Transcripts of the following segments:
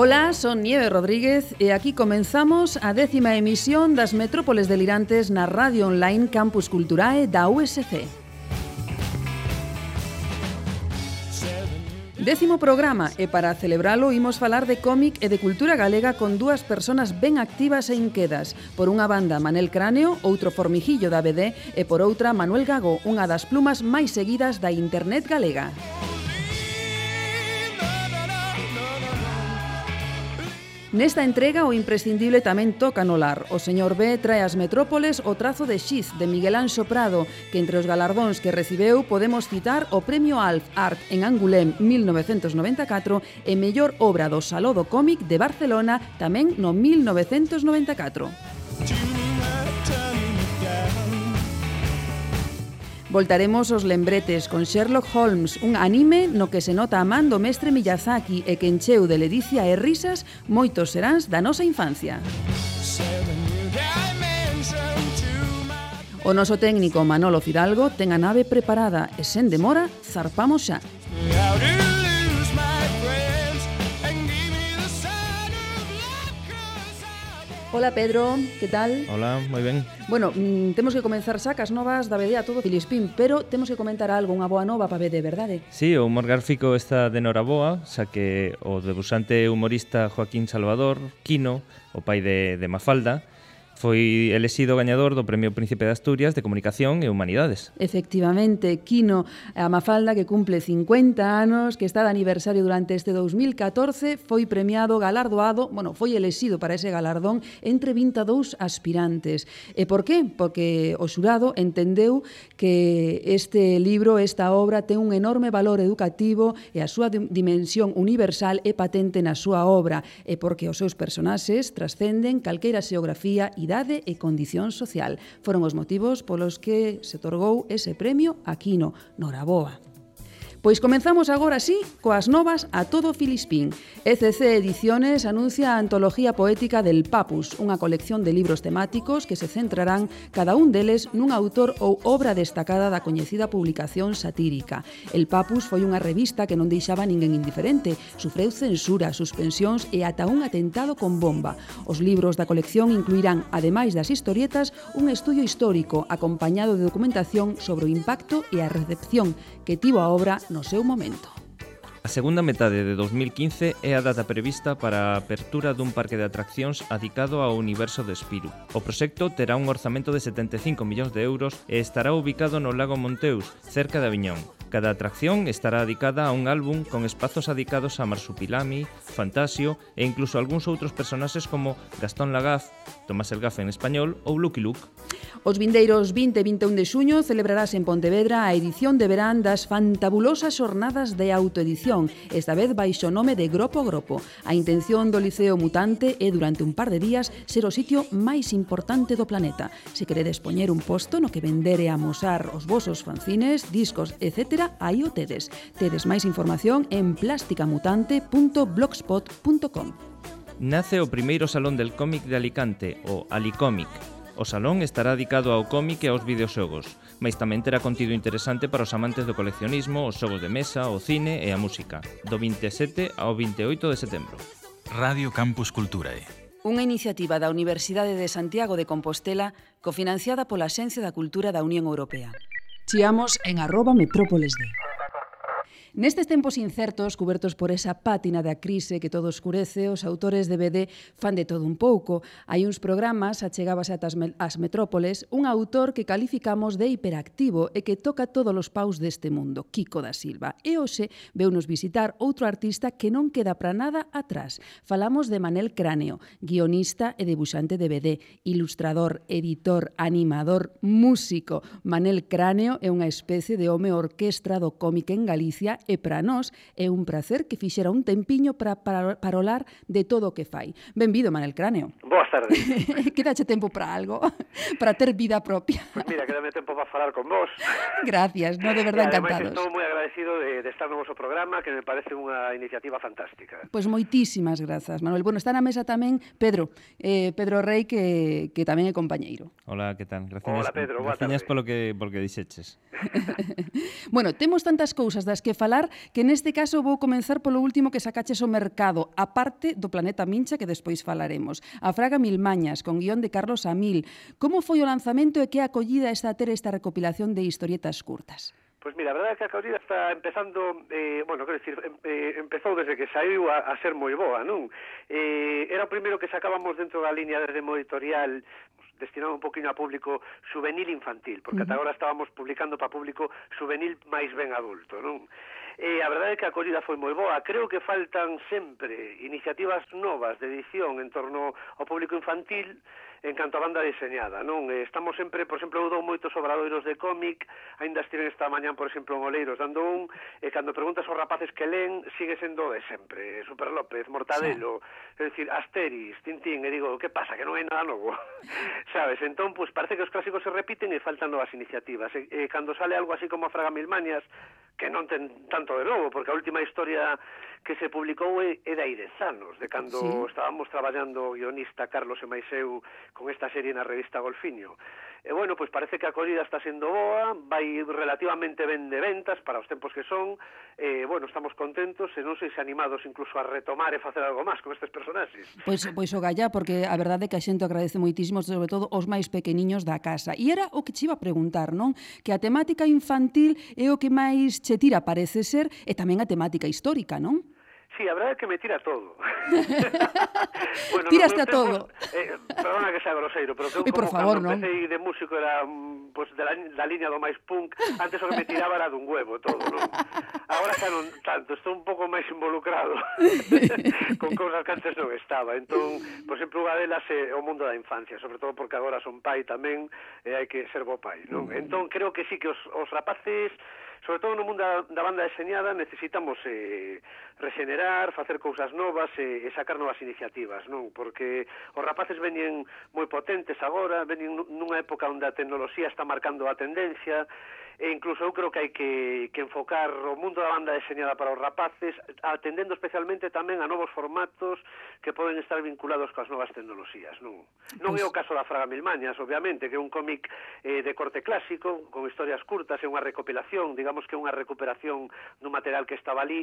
Ola, son Nieve Rodríguez e aquí comenzamos a décima emisión das Metrópoles Delirantes na Radio Online Campus Culturae da USC. Décimo programa e para celebralo imos falar de cómic e de cultura galega con dúas persoas ben activas e inquedas. Por unha banda Manel Cráneo, outro formijillo da BD e por outra Manuel Gago, unha das plumas máis seguidas da internet galega. Música Nesta entrega o imprescindible tamén toca no lar. O señor B trae as metrópoles o trazo de Xiz de Miguel Anxo Prado, que entre os galardóns que recibeu podemos citar o Premio Alf Art en Angulem 1994 e mellor obra do Saló do Cómic de Barcelona tamén no 1994. Voltaremos os lembretes con Sherlock Holmes, un anime no que se nota a man do mestre Miyazaki e que encheu de ledicia e risas moitos seráns da nosa infancia. O noso técnico Manolo Fidalgo ten a nave preparada e sen demora zarpamos xa. Yeah, Hola Pedro, que tal? Hola, moi ben. Bueno, mm, temos que comenzar sacas novas da BD a todo Filispín, pero temos que comentar algo, unha boa nova para BD, verdade? Sí, o humor gráfico está de noraboa, xa que o debusante humorista Joaquín Salvador, Quino, o pai de, de Mafalda, Foi elexido gañador do Premio Príncipe de Asturias de Comunicación e Humanidades. Efectivamente, Quino a Mafalda, que cumple 50 anos, que está de aniversario durante este 2014, foi premiado, galardoado, bueno, foi elexido para ese galardón entre 22 aspirantes. E por qué? Porque o xurado entendeu que este libro, esta obra, ten un enorme valor educativo e a súa dimensión universal é patente na súa obra, e porque os seus personaxes trascenden calqueira xeografía e calidade e condición social. Foron os motivos polos que se otorgou ese premio a Quino. Noraboa. Pois comenzamos agora así coas novas a todo Filispín. ECC Ediciones anuncia a Antología Poética del Papus, unha colección de libros temáticos que se centrarán cada un deles nun autor ou obra destacada da coñecida publicación satírica. El Papus foi unha revista que non deixaba ninguén indiferente, sufreu censura, suspensións e ata un atentado con bomba. Os libros da colección incluirán, ademais das historietas, un estudio histórico acompañado de documentación sobre o impacto e a recepción que tivo a obra no seu momento. A segunda metade de 2015 é a data prevista para a apertura dun parque de atraccións adicado ao universo de Espiru. O proxecto terá un orzamento de 75 millóns de euros e estará ubicado no lago Monteus, cerca de Aviñón, Cada atracción estará dedicada a un álbum con espazos adicados a Marsupilami, Fantasio e incluso algúns outros personaxes como Gastón Lagaz, Tomás el Gaf en español ou Lucky Luke. Os vindeiros 20 e 21 de xuño celebrarás en Pontevedra a edición de verán das fantabulosas xornadas de autoedición, esta vez baixo nome de Gropo Gropo. A intención do Liceo Mutante é durante un par de días ser o sitio máis importante do planeta. Se queredes poñer un posto no que vender e amosar os vosos fanzines, discos, etc., Mostra, aí o tedes. Tedes máis información en plasticamutante.blogspot.com. Nace o primeiro Salón del Cómic de Alicante, o Alicómic. O salón estará dedicado ao cómic e aos videoxogos, mas tamén terá contido interesante para os amantes do coleccionismo, os xogos de mesa, o cine e a música, do 27 ao 28 de setembro. Radio Campus Culturae. Unha iniciativa da Universidade de Santiago de Compostela cofinanciada pola Axencia da Cultura da Unión Europea. Chiamos en arroba metrópolesd. Nestes tempos incertos, cubertos por esa pátina da crise que todo escurece, os autores de BD fan de todo un pouco. Hai uns programas, achegabas ata as metrópoles, un autor que calificamos de hiperactivo e que toca todos os paus deste mundo, Kiko da Silva. E hoxe veunos visitar outro artista que non queda para nada atrás. Falamos de Manel Cráneo, guionista e debuxante de BD, ilustrador, editor, animador, músico. Manel Cráneo é unha especie de home orquestra do cómic en Galicia e para nós é un placer que fixera un tempiño para parolar de todo o que fai. Benvido, Manel Cráneo. Boas tardes. Quedache tempo para algo, para ter vida propia. Pues mira, quedame tempo para falar con vos. Gracias, no de verdade encantados. Estou moi agradecido de, de estar no vosso programa, que me parece unha iniciativa fantástica. Pois pues moitísimas grazas, Manuel. Bueno, está na mesa tamén Pedro, eh, Pedro Rey, que, que tamén é compañeiro. Hola, que tal? Gracias. Hola, Pedro, boa tarde. Gracias polo que, polo que dixeches. bueno, temos tantas cousas das que falar que neste caso vou comenzar polo último que sacaches o mercado, a parte do Planeta Mincha que despois falaremos. A Fraga Milmañas, con guión de Carlos Amil. Como foi o lanzamento e que acollida está a ter esta recopilación de historietas curtas? Pois mira, a verdade é que a cabrida está empezando, eh, bueno, quero dicir, em, eh, empezou desde que saiu a, a ser moi boa, non? Eh, era o primeiro que sacábamos dentro da línea desde editorial destinado un poquinho a público juvenil infantil, porque uh -huh. ata agora estábamos publicando para público juvenil máis ben adulto, non? E a verdade é que a acollida foi moi boa. Creo que faltan sempre iniciativas novas de edición en torno ao público infantil, en canto a banda diseñada, non? Eh, estamos sempre, por exemplo, eu dou moitos obradoiros de cómic, aínda estiven esta mañán, por exemplo, en Oleiros dando un, e cando preguntas aos rapaces que len, sigue sendo de sempre, eh, Super López, Mortadelo, sí. é dicir, Asteris, Tintín, e digo, que pasa, que non hai nada novo, sabes? Entón, pues, parece que os clásicos se repiten e faltan novas iniciativas, e, e cando sale algo así como a Fraga Milmañas, que non ten tanto de novo, porque a última historia que se publicou é, é de hai dez anos, de cando sí. estábamos traballando o guionista Carlos e Maiseu con esta serie na revista Golfiño. E bueno, pois parece que a corrida está sendo boa, vai relativamente ben de ventas para os tempos que son, e bueno, estamos contentos e non sei se animados incluso a retomar e facer algo máis con estes personaxes. Pois, pois o gallá, porque a verdade é que a xente agradece moitísimo, sobre todo os máis pequeniños da casa. E era o que che iba a preguntar, non? Que a temática infantil é o que máis che tira parece ser, e tamén a temática histórica, non? Sí, a verdade é que me tira todo. bueno, Tiraste a todo. Eh, perdona que sea groseiro, pero que eu como favor, cando empecé de músico era mm, pues, de la, da liña do máis punk, antes o que me tiraba era dun huevo todo, non? Agora xa non tanto, estou un pouco máis involucrado con cousas que antes non estaba. Entón, por exemplo, unha delas é o mundo da infancia, sobre todo porque agora son pai tamén e eh, hai que ser bo pai, non? Mm. Entón, creo que sí que os, os rapaces sobre todo no mundo da, da banda deseñada necesitamos eh, regenerar, facer cousas novas e, eh, e sacar novas iniciativas, non? Porque os rapaces veñen moi potentes agora, veñen nunha época onde a tecnoloxía está marcando a tendencia e incluso eu creo que hai que, que enfocar o mundo da banda deseñada para os rapaces atendendo especialmente tamén a novos formatos que poden estar vinculados coas novas tecnoloxías non, non é pois o caso da Fraga Milmañas obviamente que é un cómic eh, de corte clásico con historias curtas é unha recopilación digamos que é unha recuperación dun material que estaba ali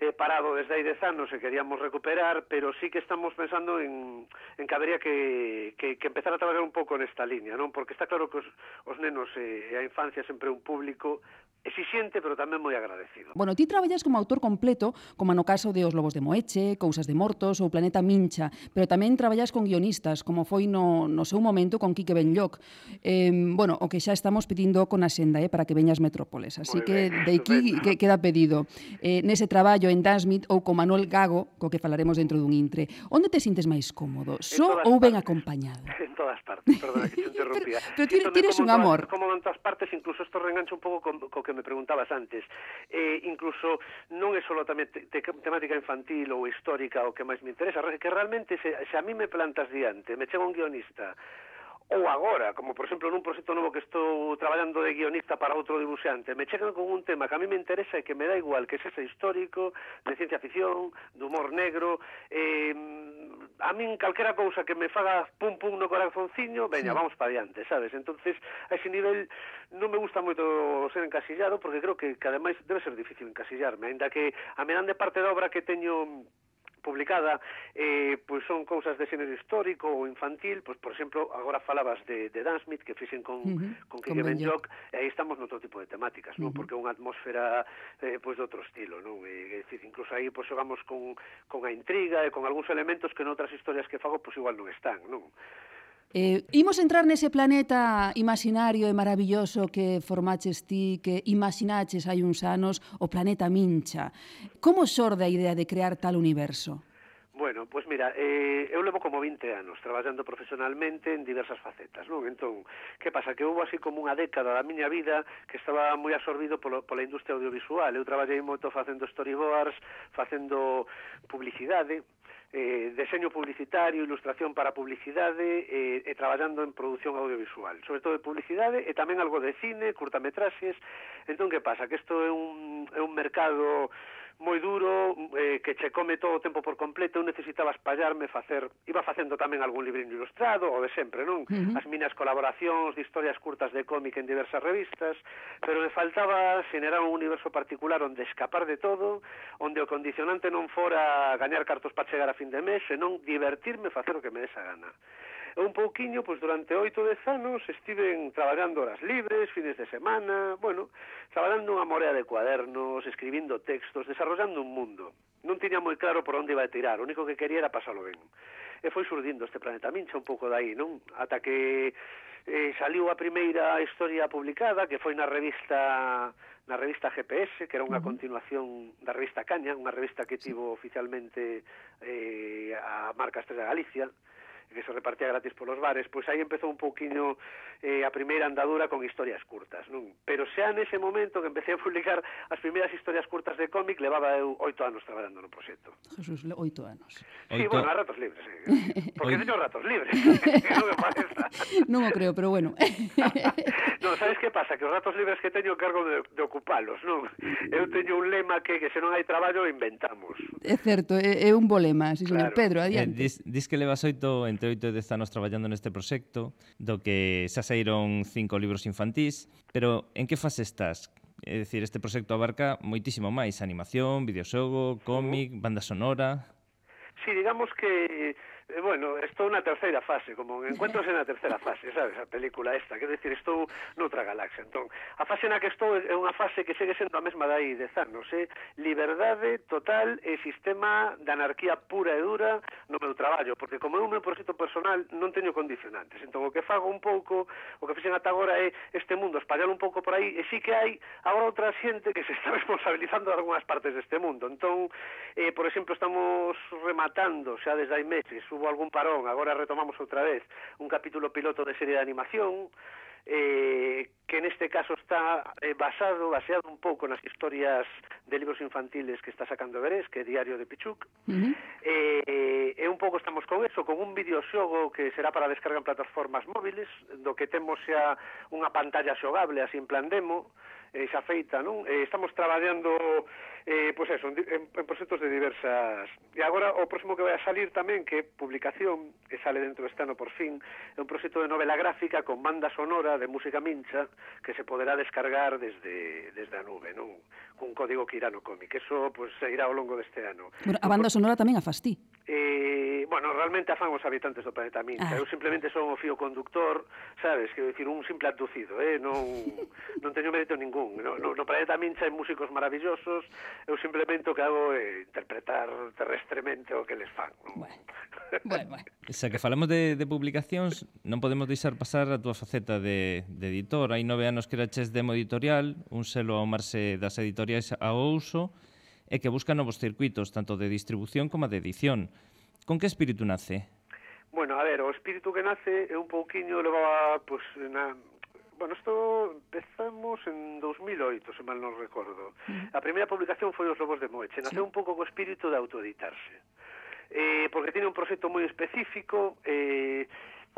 eh, parado desde hai 10 anos e queríamos recuperar, pero sí que estamos pensando en, en que habería que, que, que empezar a traballar un pouco nesta liña, non? Porque está claro que os, os nenos e eh, a infancia sempre un público exixente, pero tamén moi agradecido. Bueno, ti traballas como autor completo, como no caso de Os Lobos de Moeche, Cousas de Mortos ou Planeta Mincha, pero tamén traballas con guionistas, como foi no, no seu momento con Quique Benlloc. Eh, bueno, o que xa estamos pedindo con a senda, eh, para que veñas Metrópoles. Así moi que ben, de aquí que queda pedido. Eh, nese traballo en Dan Smith ou con Manuel Gago, co que falaremos dentro dun intre. Onde te sintes máis cómodo? Só so ou ben partes. acompañado? En todas partes, perdona que te interrumpía. pero, pero tires un amor. Como en todas partes, incluso esto reengancha un pouco co, co que que me preguntabas antes. Eh, incluso non é solo tamén te, te, temática infantil ou histórica o que máis me interesa, que realmente se, se a mí me plantas diante, me chega un guionista ou agora, como por exemplo nun proxecto novo que estou traballando de guionista para outro dibuixante, me chegan con un tema que a mí me interesa e que me dá igual, que sexa histórico, de ciencia ficción, de humor negro, eh, a min calquera cousa que me faga pum pum no corazonciño, veña, sí. vamos para diante, sabes? Entonces, a ese nivel non me gusta moito ser encasillado, porque creo que, que ademais debe ser difícil encasillarme, ainda que a me dan de parte da obra que teño publicada, eh, pois son cousas de xénero histórico ou infantil, pois por exemplo, agora falabas de, de Dan Smith que fixen con, uh -huh. con Kike Benjoc, e aí estamos noutro tipo de temáticas, uh -huh. non? porque é unha atmosfera eh, pois de outro estilo, non? E, é dicir, incluso aí pois xogamos con, con a intriga e con algúns elementos que noutras historias que fago pois igual non están, non? Eh, imos entrar nese planeta imaginario e maravilloso que formaches ti, que imaginaches hai uns anos, o planeta Mincha. Como xorde a idea de crear tal universo? Bueno, pois pues mira, eh, eu levo como 20 anos traballando profesionalmente en diversas facetas, non? Entón, que pasa? Que houve así como unha década da miña vida que estaba moi absorbido polo, pola industria audiovisual. Eu traballei moito facendo storyboards, facendo publicidade, eh, deseño publicitario, ilustración para publicidade eh, e traballando en produción audiovisual, sobre todo de publicidade e tamén algo de cine, curtametraxes. Entón, que pasa? Que isto é un, é un mercado moi duro, eh, que che come todo o tempo por completo, eu necesitaba espallarme, facer, iba facendo tamén algún librinho ilustrado, o de sempre, non? Uh -huh. As minas colaboracións de historias curtas de cómic en diversas revistas, pero me faltaba generar un universo particular onde escapar de todo, onde o condicionante non fora gañar cartos para chegar a fin de mes, senón divertirme facer o que me desa gana. E un pouquiño, pois durante oito dez anos estiven traballando horas libres, fines de semana, bueno, traballando unha morea de cuadernos, escribindo textos, desarrollando un mundo. Non tiña moi claro por onde iba a tirar, o único que quería era pasalo ben. E foi surdindo este planeta mincha un pouco dai, non? Ata que eh, saliu a primeira historia publicada que foi na revista na revista GPS, que era unha continuación da revista Caña, unha revista que tivo oficialmente eh, a marca Estrella Galicia, que se repartía gratis polos bares, pois aí empezou un pouquiño eh, a primeira andadura con historias curtas, non? Pero xa nese momento que empecé a publicar as primeiras historias curtas de cómic, levaba eu oito anos traballando no proxecto. Jesús, oito anos. Sí, oito... bueno, a ratos libres, eh. porque Oito... teño ratos libres. non, me parece. non o creo, pero bueno. non, sabes que pasa? Que os ratos libres que teño cargo de, de ocupalos, non? Eu teño un lema que, que se non hai traballo, inventamos. É certo, é, é un bolema, sí, señor. Pedro, adiante. Eh, dis, dis que levas oito en 28 dez anos traballando neste proxecto, do que xa saíron cinco libros infantís, pero en que fase estás? É dicir, este proxecto abarca moitísimo máis, animación, videoxogo, cómic, banda sonora... Sí, digamos que eh, bueno, estou na terceira fase, como encuentrose na terceira fase, sabes, a película esta, quer decir, estou noutra galaxia. Entón, a fase na que estou é unha fase que segue sendo a mesma dai de anos, é eh? liberdade total e sistema de anarquía pura e dura no meu traballo, porque como é un meu proxecto personal non teño condicionantes. Entón, o que fago un pouco, o que fixen ata agora é este mundo, espallalo un pouco por aí, e sí que hai agora outra xente que se está responsabilizando de algunhas partes deste mundo. Entón, eh, por exemplo, estamos rematando xa desde hai meses un hubo algún parón, agora retomamos outra vez un capítulo piloto de serie de animación eh, que neste caso está eh, basado, baseado un pouco nas historias de libros infantiles que está sacando Verés, que é Diario de Pichuc. Uh -huh. eh, e un pouco estamos con eso, con un videoxogo que será para descarga en plataformas móviles, do que temos xa unha pantalla xogable, así en plan demo, eh, xa feita, non? Eh, estamos traballando Eh, pois pues eso, en, en proxectos de diversas... E agora o próximo que vai a salir tamén, que é publicación, que sale dentro deste ano por fin, é un proxecto de novela gráfica con banda sonora de música mincha que se poderá descargar desde, desde a nube, non? Cun código que irá no cómic. Eso pues, se irá ao longo deste ano. Bueno, a banda sonora tamén a fastí. Eh, bueno, realmente afan os habitantes do planeta Mincha. Ah. Eu simplemente son o fío conductor, sabes, Quero decir, un simple abducido, eh? non, non teño mérito ningún. No, no, no planeta Mincha hai músicos maravillosos, eu simplemente o que hago é interpretar terrestremente o que les fan. Non? Bueno, bueno, bueno. Xa que falamos de, de publicacións, non podemos deixar pasar a túa faceta de, de editor. Hai nove anos que eraches demo editorial, un selo ao marse das editoriais ao uso, e que busca novos circuitos, tanto de distribución como de edición. Con que espírito nace? Bueno, a ver, o espírito que nace é un pouquiño levaba, pois, pues, na, Bueno, isto empezamos en 2008, se mal non recordo. A primeira publicación foi Os Lobos de Moeche. Naceu sí. un pouco co espírito de autoeditarse. Eh, porque tiene un proxecto moi específico, eh,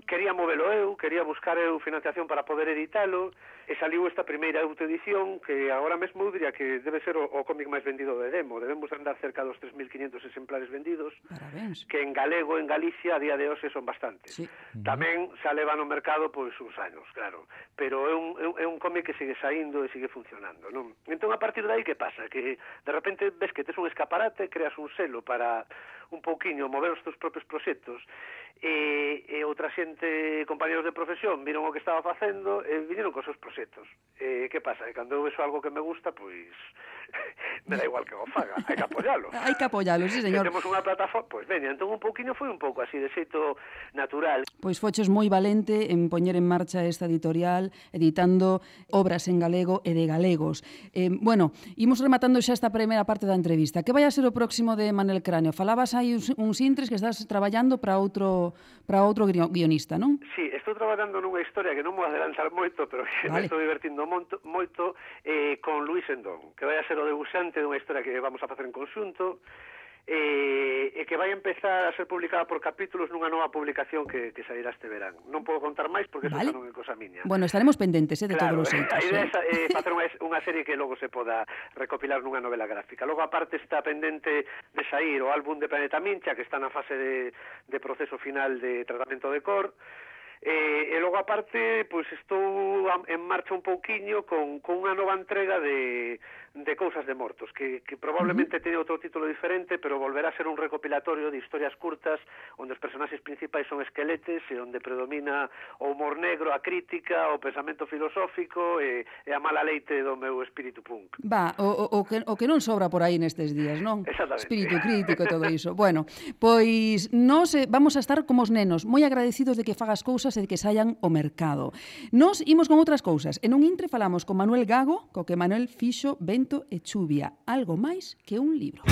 quería movelo eu, quería buscar eu financiación para poder editalo, E saliu esta primeira autoedición que agora mesmo diría que debe ser o, o cómic máis vendido de Demo. Debemos andar cerca dos 3.500 exemplares vendidos. Parabéns. Que en galego, en Galicia, a día de hoxe son bastantes. Sí. Tamén xa leva no mercado pois uns anos, claro. Pero é un, é un cómic que sigue saindo e sigue funcionando. Non? Entón, a partir de aí, que pasa? Que de repente ves que tes un escaparate, creas un selo para un pouquiño mover os teus propios proxectos e, e outra xente, compañeros de profesión, viron o que estaba facendo e vinieron cos seus proxectos proxectos. E eh, que pasa? Que cando eu vexo algo que me gusta, pois me da igual que o faga, hai que apoialo. hai que apoialo, sí, señor. Temos unha plataforma, pois veña, entón un pouquiño foi un pouco así de xeito natural. Pois foches moi valente en poñer en marcha esta editorial editando obras en galego e de galegos. Eh, bueno, imos rematando xa esta primeira parte da entrevista. Que vai a ser o próximo de Manel Cráneo? Falabas aí uns, uns intres que estás traballando para outro para outro guionista, non? Sí, estou traballando nunha historia que non vou adelantar moito, pero que vale vale. me estou divertindo monto, moito eh, con Luis Endón, que vai a ser o debuxante dunha historia que vamos a facer en conxunto, eh, e que vai empezar a ser publicada por capítulos nunha nova publicación que, que sairá este verán. Non podo contar máis porque vale. non é cosa miña. Bueno, estaremos pendentes eh, de claro, todos os eitos. A idea eh? é eh, facer unha, unha serie que logo se poda recopilar nunha novela gráfica. Logo, aparte, está pendente de sair o álbum de Planeta Mincha, que está na fase de, de proceso final de tratamento de cor, E, e logo aparte, pois estou en marcha un pouquiño con, con unha nova entrega de de cousas de mortos, que, que probablemente uh -huh. teña outro título diferente, pero volverá a ser un recopilatorio de historias curtas onde os personaxes principais son esqueletes e onde predomina o humor negro, a crítica, o pensamento filosófico e, e a mala leite do meu espírito punk. Va, o, o, o, que, o que non sobra por aí nestes días, non? Exactamente. Espírito crítico e todo iso. bueno, pois nos eh, vamos a estar como os nenos, moi agradecidos de que fagas cousas e de que saian o mercado. Nos imos con outras cousas. En un intre falamos con Manuel Gago, co que Manuel fixo vento e chuvia, algo máis que un libro.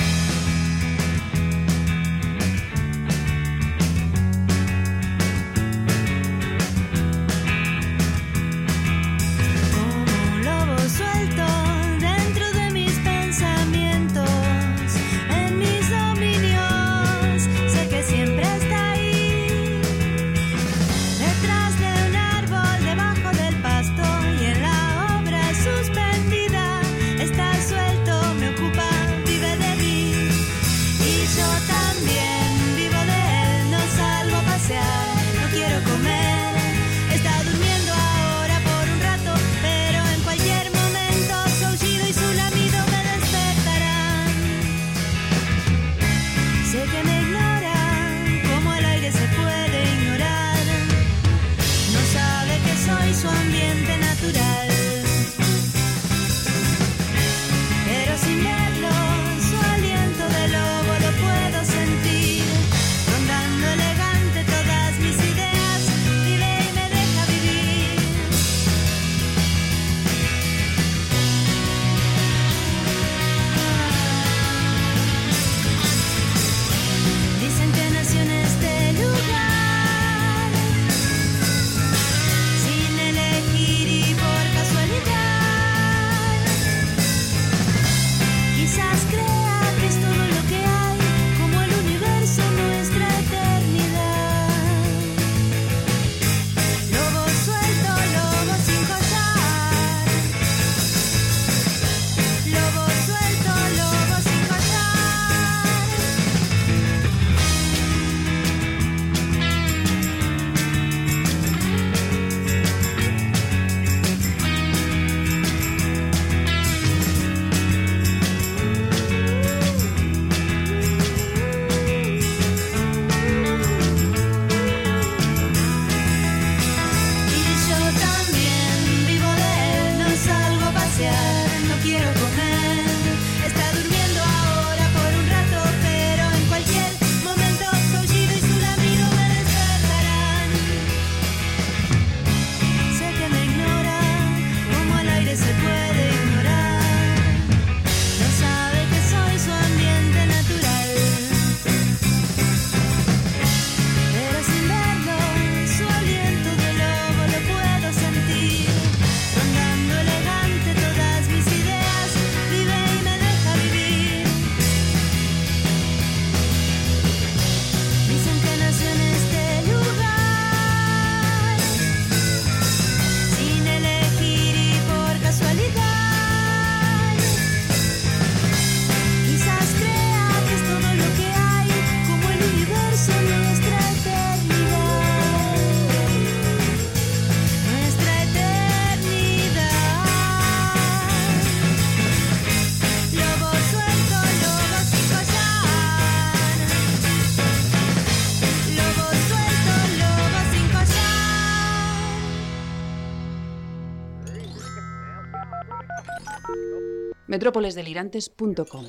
metrópolesdelirantes.com.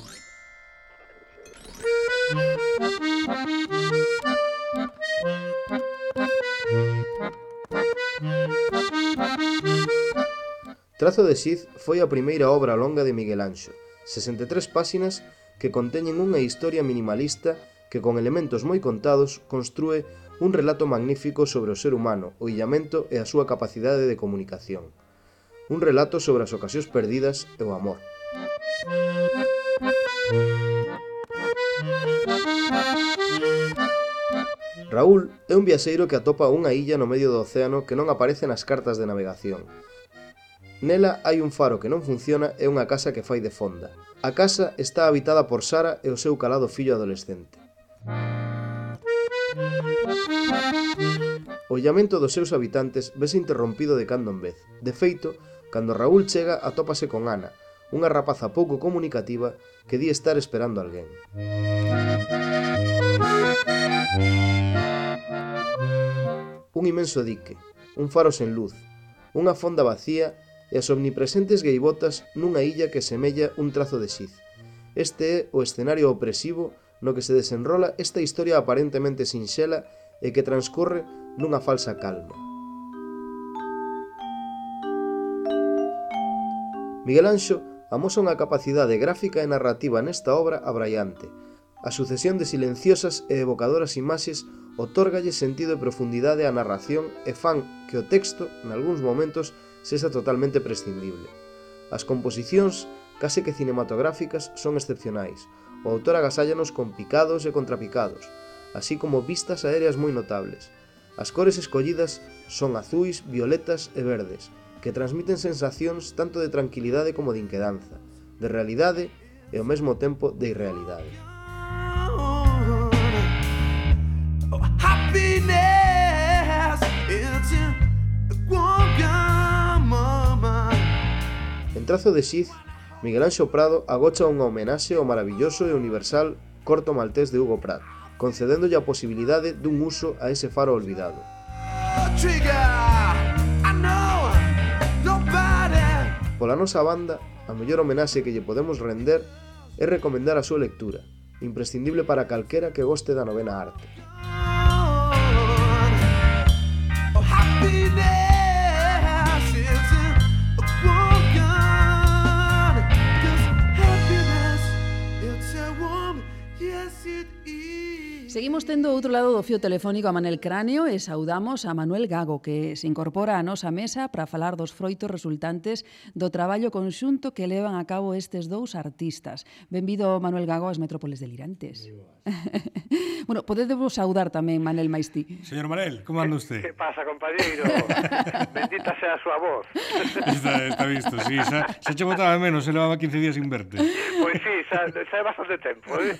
Trazo de Sid foi a primeira obra longa de Miguel Anxo, 63 páxinas que conteñen unha historia minimalista que con elementos moi contados construe un relato magnífico sobre o ser humano, o illamento e a súa capacidade de comunicación. Un relato sobre as ocasións perdidas e o amor. Raúl é un viaxeiro que atopa unha illa no medio do océano que non aparece nas cartas de navegación. Nela hai un faro que non funciona e unha casa que fai de fonda. A casa está habitada por Sara e o seu calado fillo adolescente. O llamento dos seus habitantes vese interrompido de cando en vez. De feito, cando Raúl chega atópase con Ana, unha rapaza pouco comunicativa que di estar esperando alguén. Un imenso dique, un faro sen luz, unha fonda vacía e as omnipresentes gaivotas nunha illa que semella un trazo de xiz. Este é o escenario opresivo no que se desenrola esta historia aparentemente sinxela e que transcorre nunha falsa calma. Miguel Anxo amosa unha capacidade gráfica e narrativa nesta obra abraiante. A sucesión de silenciosas e evocadoras imaxes otórgalle sentido e profundidade á narración e fan que o texto, nalgúns momentos, sexa totalmente prescindible. As composicións, case que cinematográficas, son excepcionais. O autor agasállanos con picados e contrapicados, así como vistas aéreas moi notables. As cores escollidas son azuis, violetas e verdes, que transmiten sensacións tanto de tranquilidade como de inquedanza, de realidade e ao mesmo tempo de irrealidade. En trazo de Xiz, Miguel Anxo Prado agocha unha homenaxe ao maravilloso e universal corto maltés de Hugo Pratt, concedéndolle a posibilidade dun uso a ese faro olvidado. Trigger! Pola nosa banda, a mellor homenaxe que lle podemos render é recomendar a súa lectura, imprescindible para calquera que goste da novena arte. Seguimos tendo outro lado do fio telefónico a Manel Cráneo e saudamos a Manuel Gago, que se incorpora á nosa mesa para falar dos froitos resultantes do traballo conxunto que levan a cabo estes dous artistas. Benvido, Manuel Gago, ás Metrópoles Delirantes. bueno, podedevos saudar tamén, Manel Maistí. Señor Manel, como anda usted? Que pasa, compañeiro? Bendita sea a súa voz. está, está visto, sí. Xa, xa che botaba menos, se levaba 15 días sin verte. Pois pues sí, xa, xa é bastante tempo. Eh?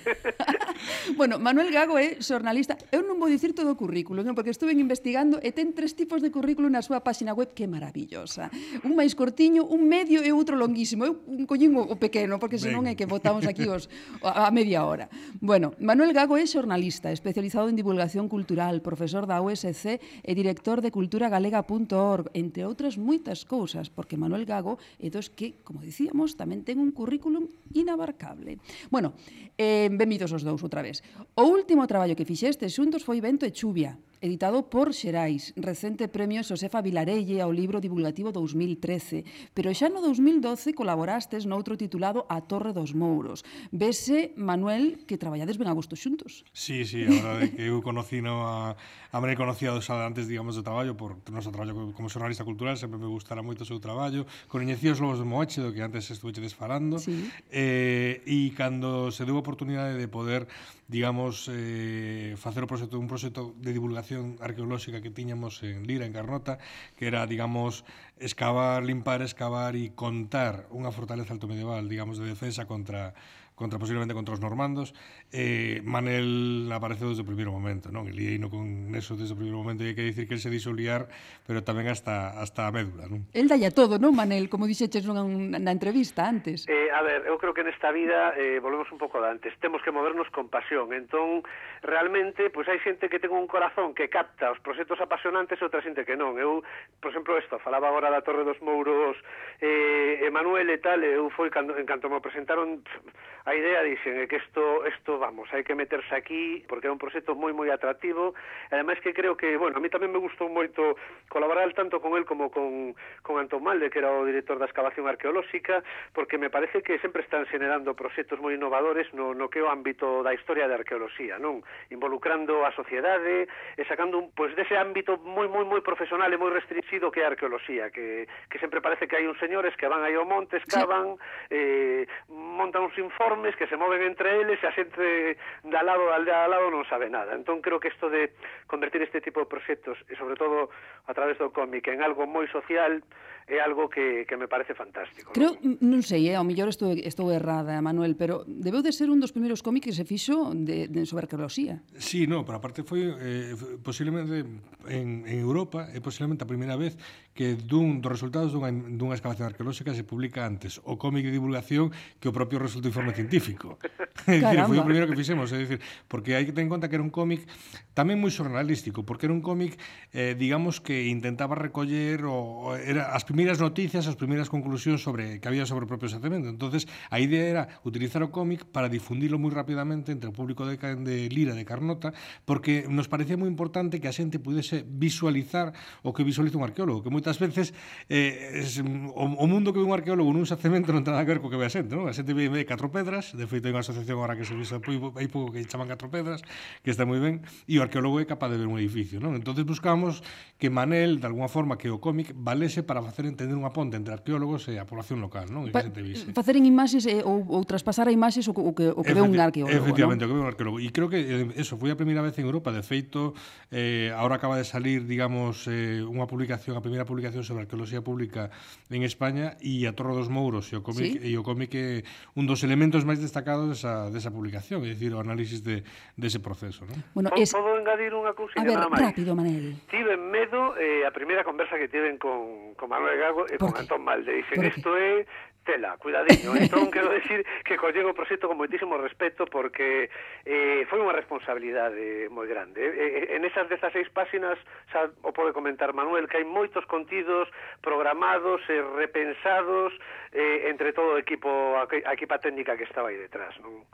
bueno, Manuel Gago é é xornalista. Eu non vou dicir todo o currículo, non? porque estuve investigando e ten tres tipos de currículo na súa páxina web que é maravillosa. Un máis cortiño, un medio e outro longuísimo. Eu collín o pequeno, porque senón ben. é que votamos aquí os, a media hora. Bueno, Manuel Gago é xornalista, especializado en divulgación cultural, profesor da USC e director de culturagalega.org, entre outras moitas cousas, porque Manuel Gago é dos que, como dicíamos, tamén ten un currículum inabarcable. Bueno, eh, benvidos os dous outra vez. O último traballo que fixestes xuntos foi vento e chuvia editado por Xerais, recente premio Xosefa Vilarelle ao libro divulgativo 2013, pero xa no 2012 colaborastes noutro titulado A Torre dos Mouros. Vese, Manuel, que traballades ben a gusto xuntos. Sí, sí, a verdade que eu conocí no, a, a Manuel conocía dos antes, digamos, do traballo, por o noso traballo como xornalista cultural, sempre me gustara moito o seu traballo, coñecí os Lobos de Moeche, do que antes estuve desfalando, sí. eh, e cando se deu a oportunidade de poder, digamos, eh, facer o proxecto, un proxecto de divulgación exploración arqueolóxica que tiñamos en Lira, en Carnota, que era, digamos, excavar, limpar, excavar e contar unha fortaleza altomedieval, digamos, de defensa contra contra posiblemente contra os normandos eh, Manel apareceu desde o primeiro momento non? e lieino con eso desde o primeiro momento e hai que dicir que el se dixo liar pero tamén hasta, hasta a médula non? El dalla todo, non Manel? Como dixeches nunha, na entrevista antes eh, A ver, eu creo que nesta vida eh, volvemos un pouco de antes temos que movernos con pasión entón realmente pois hai xente que ten un corazón que capta os proxectos apasionantes e outra xente que non. Eu, por exemplo, isto, falaba agora da Torre dos Mouros eh, Emanuel e tal, eu foi cando, en canto me presentaron pff, a idea dixen é que isto, isto vamos, hai que meterse aquí porque é un proxecto moi moi atractivo e ademais que creo que, bueno, a mí tamén me gustou moito colaborar tanto con el como con, con Antón Malde, que era o director da excavación arqueolóxica, porque me parece que sempre están xenerando proxectos moi innovadores no, no que é o ámbito da historia da arqueoloxía, non? involucrando a sociedade e sacando un, pois, dese ámbito moi, moi, moi profesional e moi restringido que é a arqueoloxía, que, que sempre parece que hai uns señores que van aí ao monte, escavan, sí. eh, montan uns informes que se moven entre eles e a xente da lado da aldea lado non sabe nada. Entón creo que isto de convertir este tipo de proxectos e sobre todo a través do cómic en algo moi social é algo que, que me parece fantástico. Creo, non, non sei, eh, ao mellor estou, estou errada, Manuel, pero debeu de ser un dos primeiros cómics que se fixo de, de sobre arqueoloxía. Sí, no, pero aparte foi eh, posiblemente en, en Europa, é posiblemente a primeira vez que dun dos resultados dunha, dunha excavación arqueolóxica se publica antes o cómic de divulgación que o propio resultado informe científico. é dicir, foi o primeiro que fixemos, é dicir, porque hai que ter en conta que era un cómic tamén moi xornalístico, porque era un cómic eh, digamos que intentaba recoller o, era as primeiras noticias, as primeiras conclusións sobre que había sobre o propio xacemento. Entonces, a idea era utilizar o cómic para difundilo moi rapidamente entre o público de, de Lira de Carnota, porque nos parecía moi importante que a xente pudese visualizar o que visualiza un arqueólogo, que moitas veces eh, es, o, o mundo que ve un arqueólogo nun xacemento non ten nada que ver co que ve a xente, non? A xente ve, ve catro pedras, de feito hai unha asociación agora que se visa hai pouco que chaman catro pedras, que está moi ben, e o arqueólogo é capaz de ver un edificio, non? Entonces buscamos que Manel, de alguna forma, que o cómic valese para facer queren tender unha ponte entre arqueólogos e a población local, non? E pa, que se te vise. Faceren imaxes eh, ou, ou traspasar a imaxes o, o que, o que ve un arqueólogo, Efectivamente, ¿no? o que ve un arqueólogo. E creo que eh, eso foi a primeira vez en Europa. De feito, eh, ahora acaba de salir, digamos, eh, unha publicación, a primeira publicación sobre arqueoloxía pública en España e a Torre dos Mouros e o cómic, ¿Sí? e o cómic é un dos elementos máis destacados desa, desa publicación, é dicir, o análisis de, dese de proceso, non? Bueno, es... Podo engadir unha cousa nada máis? rápido, Manel. Tive medo eh, a primeira conversa que tiven con, con Manuel Gago e con Antón Malde. Dicen, isto é tela, cuidadiño. Entón, quero decir que collego o proxecto con moitísimo respeto porque eh, foi unha responsabilidade eh, moi grande. Eh, eh, en esas 16 páxinas, xa o pode comentar Manuel, que hai moitos contidos programados e repensados eh, entre todo o equipo, a equipa técnica que estaba aí detrás. Non?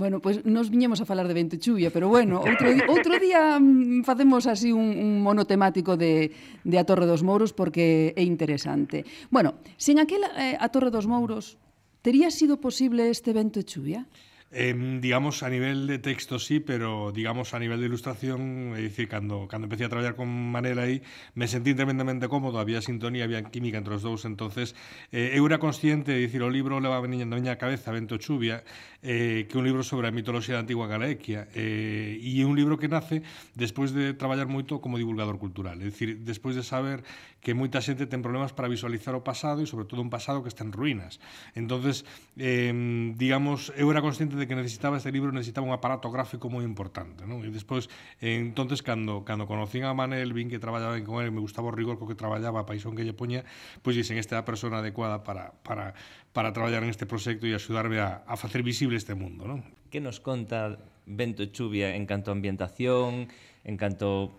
Bueno, pois pues nos viñemos a falar de vento e chuvia, pero bueno, outro, outro día mm, facemos así un, un monotemático de, de A Torre dos Mouros porque é interesante. Bueno, sen aquela eh, A Torre dos Mouros, tería sido posible este vento e chuvia? Eh, digamos, a nivel de texto sí, pero digamos, a nivel de ilustración, es decir, cando, cando empecé a traballar con Manela aí, me sentí tremendamente cómodo, había sintonía, había química entre os dous, entonces eh, eu era consciente de dicir, o libro leva venindo na miña cabeza Vento Chuvia, eh, que é un libro sobre a mitoloxía da antigua Galaequia, eh, e un libro que nace despois de traballar moito como divulgador cultural, é dicir, despois de saber que moita xente ten problemas para visualizar o pasado e sobre todo un pasado que está en ruínas. Entonces, eh, digamos, eu era consciente de que necesitaba este libro necesitaba un aparato gráfico moi importante, non? E despois, eh, entonces cando cando conocín a Manel, vin que traballaba con él, me gustaba o rigor co que traballaba, a paixón que lle poña, pois dixen, esta é a persona adecuada para, para, para traballar neste proxecto e axudarme a, a facer visible este mundo, non? Que nos conta Vento e Chuvia en canto a ambientación, en canto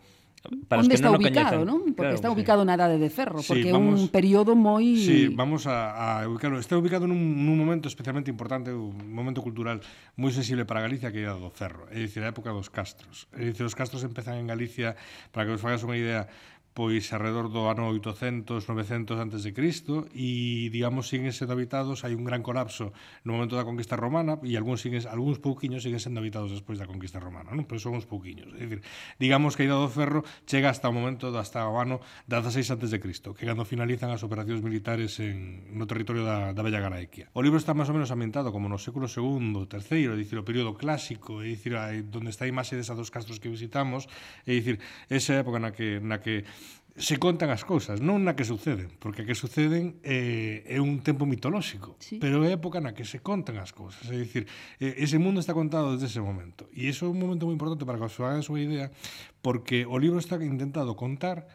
para onde está non ubicado, non? Porque claro, está ubicado sí. na Edade de Ferro, porque sí, vamos, un período moi Sí, vamos a, a ubicarlo. Está ubicado nun, nun momento especialmente importante, un momento cultural moi sensible para Galicia que é a do Ferro, é dicir, a época dos Castros. É dicir, os Castros empezan en Galicia, para que os fagas unha idea, pois alrededor do ano 800, 900 antes de Cristo e digamos siguen sendo habitados, hai un gran colapso no momento da conquista romana e algúns siguen algúns pouquiños siguen sendo habitados despois da conquista romana, non? Pero son uns pouquiños, é dicir, digamos que a Ida do Ferro chega hasta o momento hasta o ano 16 antes de Cristo, que cando finalizan as operacións militares en no territorio da da Bella Garaequia. O libro está máis ou menos ambientado como no século II, III, é dicir, o período clásico, é dicir, eh, onde está a imaxe desas dos castros que visitamos, é dicir, esa época na que na que se contan as cousas, non na que suceden, porque a que suceden eh, é un tempo mitolóxico, sí. pero é a época na que se contan as cousas, é dicir, eh, ese mundo está contado desde ese momento, e iso é un momento moi importante para que os hagan a súa idea, porque o libro está intentado contar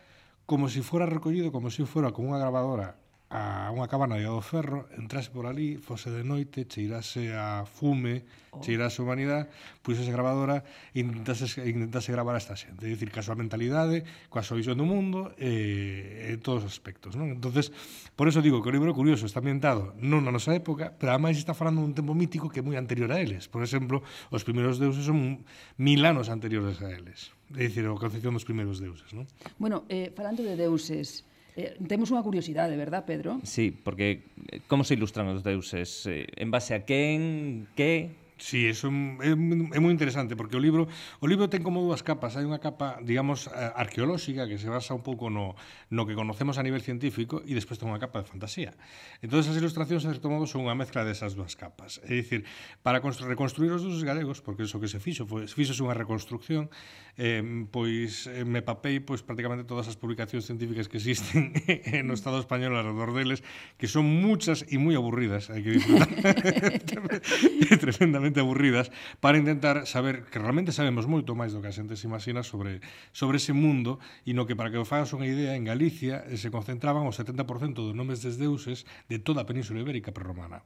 como se si fora recollido, como se si fora con unha grabadora a unha cabana de do ferro, entrase por ali, fose de noite, cheirase a fume, oh. cheirase a humanidade, pois esa e intentase, intentase gravar a esta xente. É dicir, que a súa mentalidade, coa súa visión do mundo, e, en todos os aspectos. Non? entonces por eso digo que o libro é curioso, está ambientado non na nosa época, pero ademais está falando dun tempo mítico que é moi anterior a eles. Por exemplo, os primeiros deuses son mil anos anteriores a eles. É dicir, a concepción dos primeiros deuses. Non? Bueno, eh, falando de deuses, Eh, temos unha curiosidade, verdad, Pedro? Sí, porque eh, como se ilustran os deuses? Eh, en base a quen? Que? Sí, eso é, é moi interesante porque o libro o libro ten como dúas capas, hai unha capa, digamos, eh, arqueolóxica que se basa un pouco no no que conocemos a nivel científico e despois ten unha capa de fantasía. Entón as ilustracións en certo modo son unha mezcla desas dúas capas. É dicir, para reconstruir os deuses galegos, porque iso que se fixo foi fixo unha reconstrucción eh, pois eh, me papei pois prácticamente todas as publicacións científicas que existen no Estado español alrededor deles, que son muchas e moi aburridas, hai que disfrutar, tremendamente aburridas, para intentar saber que realmente sabemos moito máis do que a xente se imagina sobre, sobre ese mundo e no que para que vos fagas unha idea, en Galicia eh, se concentraban o 70% dos nomes des deuses de toda a península ibérica prerromana.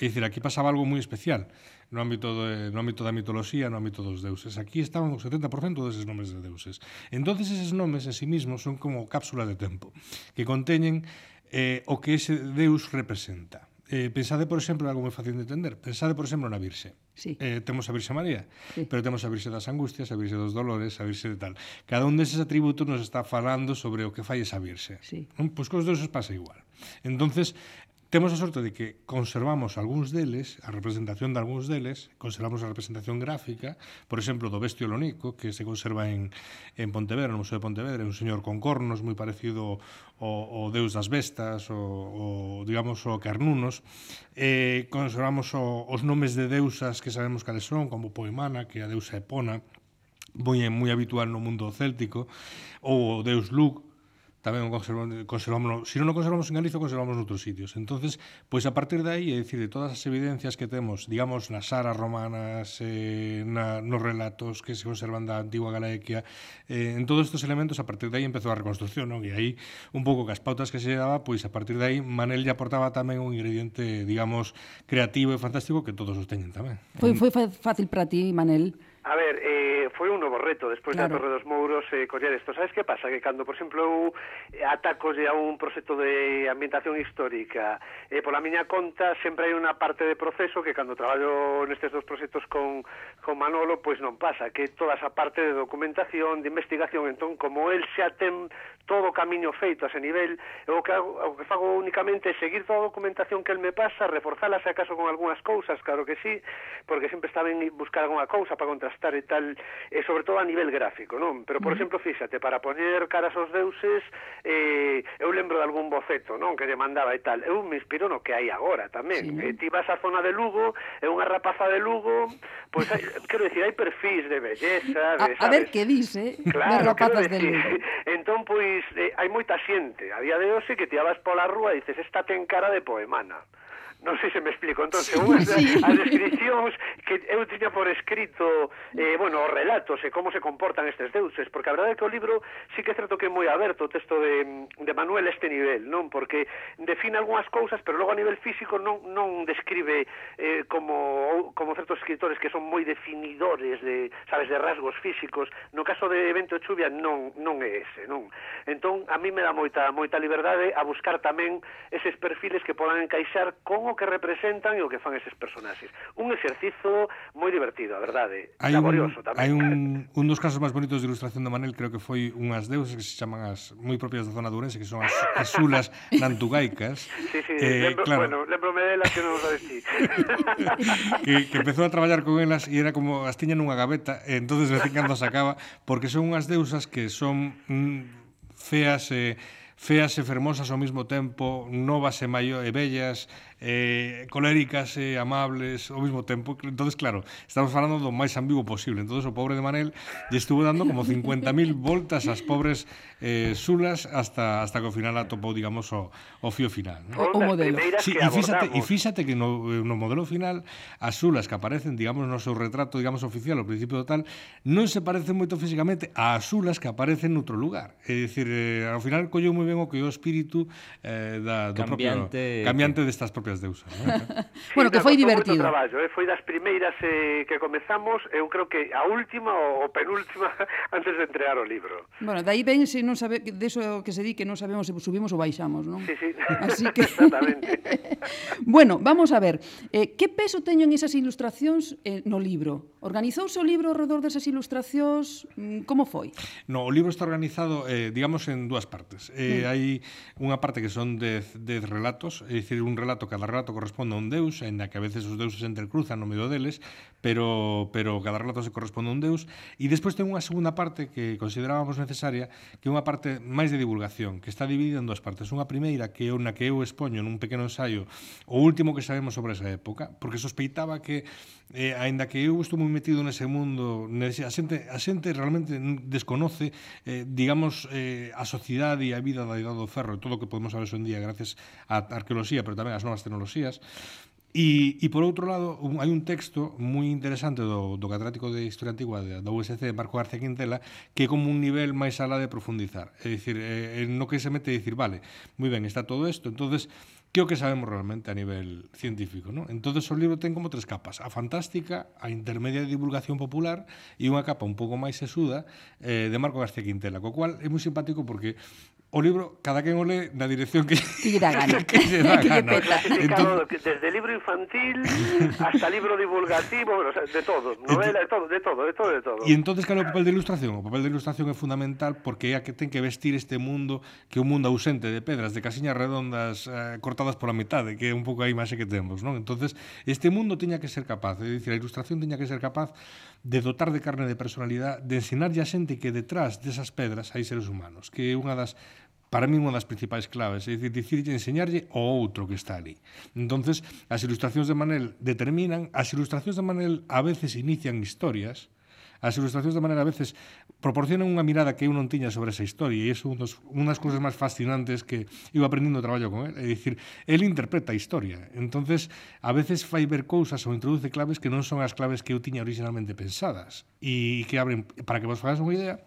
É dicir, aquí pasaba algo moi especial no ámbito, de, no ámbito da mitoloxía, no ámbito dos deuses. Aquí estaban o 70% deses nomes de deuses. Entonces, eses nomes en sí mismos son como cápsulas de tempo que conteñen eh, o que ese deus representa. Eh, pensade, por exemplo, algo moi fácil de entender. Pensade, por exemplo, na Virxe. Sí. Eh, temos a Virxe María, sí. pero temos a Virxe das Angustias, a Virxe dos Dolores, a Virxe de tal. Cada un deses atributos nos está falando sobre o que fai esa Virxe. Sí. Non? Pois cos deuses pasa igual. Entonces, Temos a sorte de que conservamos algúns deles, a representación de algúns deles, conservamos a representación gráfica, por exemplo, do Bestio Lonico, que se conserva en, en Pontevedra, no Museo de Pontevedra, un señor con cornos moi parecido ao, ao Deus das Bestas, o, o digamos, o Carnunos. Eh, conservamos o, os nomes de deusas que sabemos cales son, como Poemana, que é a deusa Epona, moi, moi habitual no mundo céltico, ou o Deus Lug, tamén conservamos, conservamos se si non o conservamos en Galicia, conservamos noutros sitios. entonces pois a partir de aí, é dicir, de todas as evidencias que temos, digamos, nas aras romanas, eh, na, nos relatos que se conservan da antigua Galaequia, eh, en todos estes elementos, a partir de aí empezou a reconstrucción, non? E aí, un pouco que as pautas que se daba, pois a partir de aí, Manel lle aportaba tamén un ingrediente, digamos, creativo e fantástico que todos os teñen tamén. Foi, foi fácil para ti, Manel, A ver, eh, foi un novo reto despois claro. da Torre dos Mouros eh, coller isto. Entón, sabes que pasa? Que cando, por exemplo, eu ataco a un proxecto de ambientación histórica eh, pola miña conta, sempre hai unha parte de proceso que cando traballo nestes dos proxectos con, con Manolo, pois non pasa, que toda esa parte de documentación, de investigación, entón, como el xa ten todo o camiño feito a ese nivel, eu o que, hago, o que fago únicamente é seguir toda a documentación que el me pasa, reforzala se acaso con algunhas cousas, claro que sí, porque sempre está ben buscar algunha cousa para contrastar e tal, e sobre todo a nivel gráfico, non? Pero, por mm. exemplo, fíxate, para poñer caras aos deuses, eh, eu lembro de algún boceto, non? Que lle mandaba e tal, eu me inspiro no que hai agora tamén, sí, eh, ti vas á zona de Lugo, é unha rapaza de Lugo, pois, hai, quero dicir, hai perfis de belleza, de, a, a ver que dice, eh? claro, de rapazas de Lugo. entón, pois, máis eh, hai moita xente a día de hoxe que te vas pola rúa e dices esta ten cara de poemana Non sei se me explico. Entón, sí, sí. as descripcións que eu tiña por escrito, eh, bueno, os relatos eh, e como se comportan estes deuses, porque a verdade é que o libro sí que é certo que é moi aberto o texto de, de Manuel este nivel, non? Porque define algunhas cousas, pero logo a nivel físico non, non describe eh, como, como certos escritores que son moi definidores de, sabes, de rasgos físicos. No caso de Vento e Chuvia non, non é ese, non? Entón, a mí me dá moita, moita liberdade a buscar tamén eses perfiles que podan encaixar con o o que representan e o que fan eses personaxes. Un exercizo moi divertido, a verdade, hai laborioso un, tamén. Hai un, un dos casos máis bonitos de ilustración de Manel, creo que foi unhas deuses que se chaman as moi propias da zona de Ourense, que son as, as sulas nantugaicas. Sí, sí, eh, lembro, claro. bueno, lembrome delas que non sabes ti. que, que empezou a traballar con elas e era como as tiñan nunha gaveta, e entonces de vez cando sacaba, porque son unhas deusas que son mm, feas e eh, feas e fermosas ao mesmo tempo, novas e, maio, e bellas, eh, coléricas e amables ao mesmo tempo. entonces claro, estamos falando do máis ambiguo posible. entonces o pobre de Manel lle estuvo dando como 50.000 voltas ás pobres eh, sulas hasta hasta que ao final atopou, digamos, o, o fío final. ¿no? O, o modelo. Sí, e fíxate, e fíxate que no, eh, no modelo final as sulas que aparecen, digamos, no seu retrato, digamos, oficial ao principio do tal, non se parecen moito físicamente ás sulas que aparecen noutro lugar. É dicir, eh, ao final colleu moi ben o que é o espírito eh, da, do cambiante, propio, cambiante destas propias Días de Usa. ¿no? sí, bueno, que foi divertido. Traballo, eh? Foi das primeiras eh, que comezamos, eu creo que a última ou penúltima antes de entregar o libro. Bueno, dai ben se non sabe de eso que se di que non sabemos se subimos ou baixamos, non? Sí, sí. Así que Exactamente. bueno, vamos a ver. Eh, que peso teñen esas ilustracións eh, no libro? Organizouse o libro ao redor desas ilustracións? Mm, como foi? No, o libro está organizado, eh, digamos, en dúas partes. Eh, mm. Hai unha parte que son 10 relatos, é dicir, un relato cada relato corresponde a un deus, ainda que a veces os deuses entrecruzan no medio deles, pero pero cada relato se corresponde a un deus e despois ten unha segunda parte que considerábamos necesaria, que é unha parte máis de divulgación, que está dividida en dúas partes. Unha primeira que é na que eu expoño nun pequeno ensaio o último que sabemos sobre esa época, porque sospeitaba que eh, aínda que eu estou moi metido nese mundo, nese, a xente a xente realmente desconoce eh, digamos eh, a sociedade e a vida da Idade do Ferro, e todo o que podemos saber hoxe en día gracias á arqueoloxía, pero tamén ás novas tecnoloxías E, e por outro lado, un, hai un texto moi interesante do, do catedrático de Historia Antigua da, da USC, Marco García Quintela, que é como un nivel máis alá de profundizar. É dicir, eh, no que se mete a dicir, vale, moi ben, está todo isto, entonces que o que sabemos realmente a nivel científico, ¿no? Entonces o libro ten como tres capas, a fantástica, a intermedia de divulgación popular e unha capa un pouco máis sesuda eh, de Marco García Quintela, co cual é moi simpático porque o libro, cada quen o lé na dirección que, que lle dá gana. que lle dá gana. Entón que Entón... Desde libro infantil hasta libro divulgativo, o sea, de todo, entón novela, de todo, de todo, de todo, de todo. E entonces, cal o papel de ilustración? O papel de ilustración é fundamental porque é a que ten que vestir este mundo, que é un mundo ausente de pedras, de casiñas redondas eh, cortadas pola metade, que é un pouco a imaxe que temos, non? Entonces, este mundo tiña que ser capaz, é dicir, a ilustración tiña que ser capaz de dotar de carne de personalidade, de ensinarlle a xente que detrás desas pedras hai seres humanos, que é unha das para mí unha das principais claves, é dicir, dicirlle enseñarlle o outro que está ali. Entonces, as ilustracións de Manel determinan, as ilustracións de Manel a veces inician historias, as ilustracións de Manel a veces proporcionan unha mirada que eu non tiña sobre esa historia e iso un dos, unhas cousas máis fascinantes que iba aprendendo o traballo con él. É dicir, él interpreta a historia. entonces a veces fai ver cousas ou introduce claves que non son as claves que eu tiña originalmente pensadas e que abren, para que vos fagas unha idea,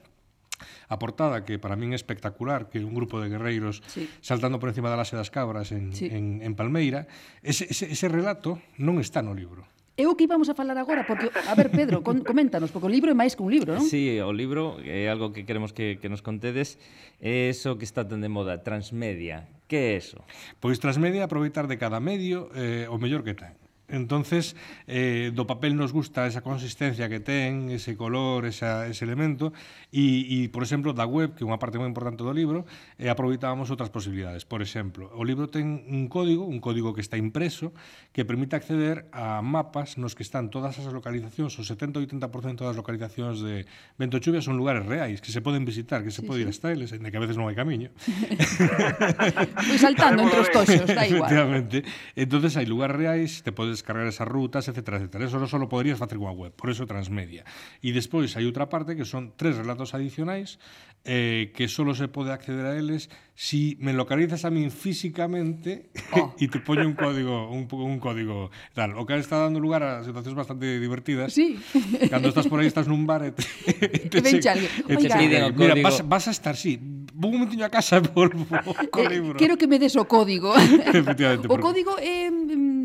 a portada que para min é espectacular, que un grupo de guerreiros sí. saltando por encima da lase das cabras en, sí. en, en Palmeira, ese, ese, ese relato non está no libro. É o que íbamos a falar agora, porque, a ver, Pedro, con, coméntanos, porque o libro é máis que un libro, non? Sí, o libro é algo que queremos que, que nos contedes, é eso que está tan de moda, transmedia. Que é eso? Pois transmedia aproveitar de cada medio eh, o mellor que ten. Entonces, eh, do papel nos gusta esa consistencia que ten, ese color, esa, ese elemento, e, e, por exemplo, da web, que é unha parte moi importante do libro, eh, aproveitábamos outras posibilidades. Por exemplo, o libro ten un código, un código que está impreso, que permite acceder a mapas nos que están todas as localizacións, o 70-80% das localizacións de Vento Chuvia son lugares reais, que se poden visitar, que se sí, pode sí. ir hasta eles, ainda que a veces non hai camiño. pois saltando entre os toxos, da igual. Efectivamente. Entonces, hai lugares reais, te podes descargar esas rutas, etcétera, etcétera. Eso non só poderías facer coa web, por eso transmedia. E despois hai outra parte que son tres relatos adicionais eh, que só se pode acceder a eles si me localizas a min físicamente oh. e te poño un código un, un código tal. O que está dando lugar a situacións bastante divertidas. Sí. Cando estás por aí, estás nun bar e te, e te, che, e te Oiga. Mira, vas, vas a estar, sí, vou un momentiño a casa por, por eh, co libro. Quero que me des o código. o código é... Eh,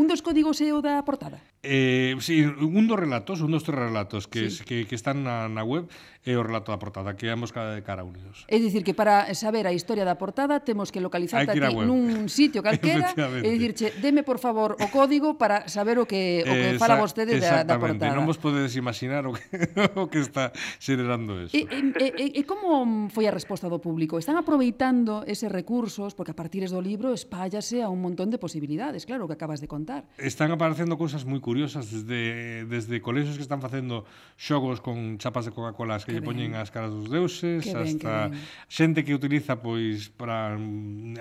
Un dos códigos é o da portada? Eh, sí, un dos relatos, un dos tres relatos que, sí. que, que están na, na web e o relato da portada, que é a mosca de cara unidos. É dicir, que para saber a historia da portada temos que localizarte que ti nun sitio calquera e dicirche, deme por favor o código para saber o que, o que Esa, fala vostede da, da portada. Non vos podedes imaginar o que, o que está xerando eso. E, e, e, e como foi a resposta do público? Están aproveitando eses recursos, porque a partir do libro espállase a un montón de posibilidades, claro, o que acabas de contar. Están aparecendo cousas moi curiosas desde, desde colexios que están facendo xogos con chapas de Coca-Cola que, lle poñen as caras dos deuses, que hasta ben, que xente que utiliza pois para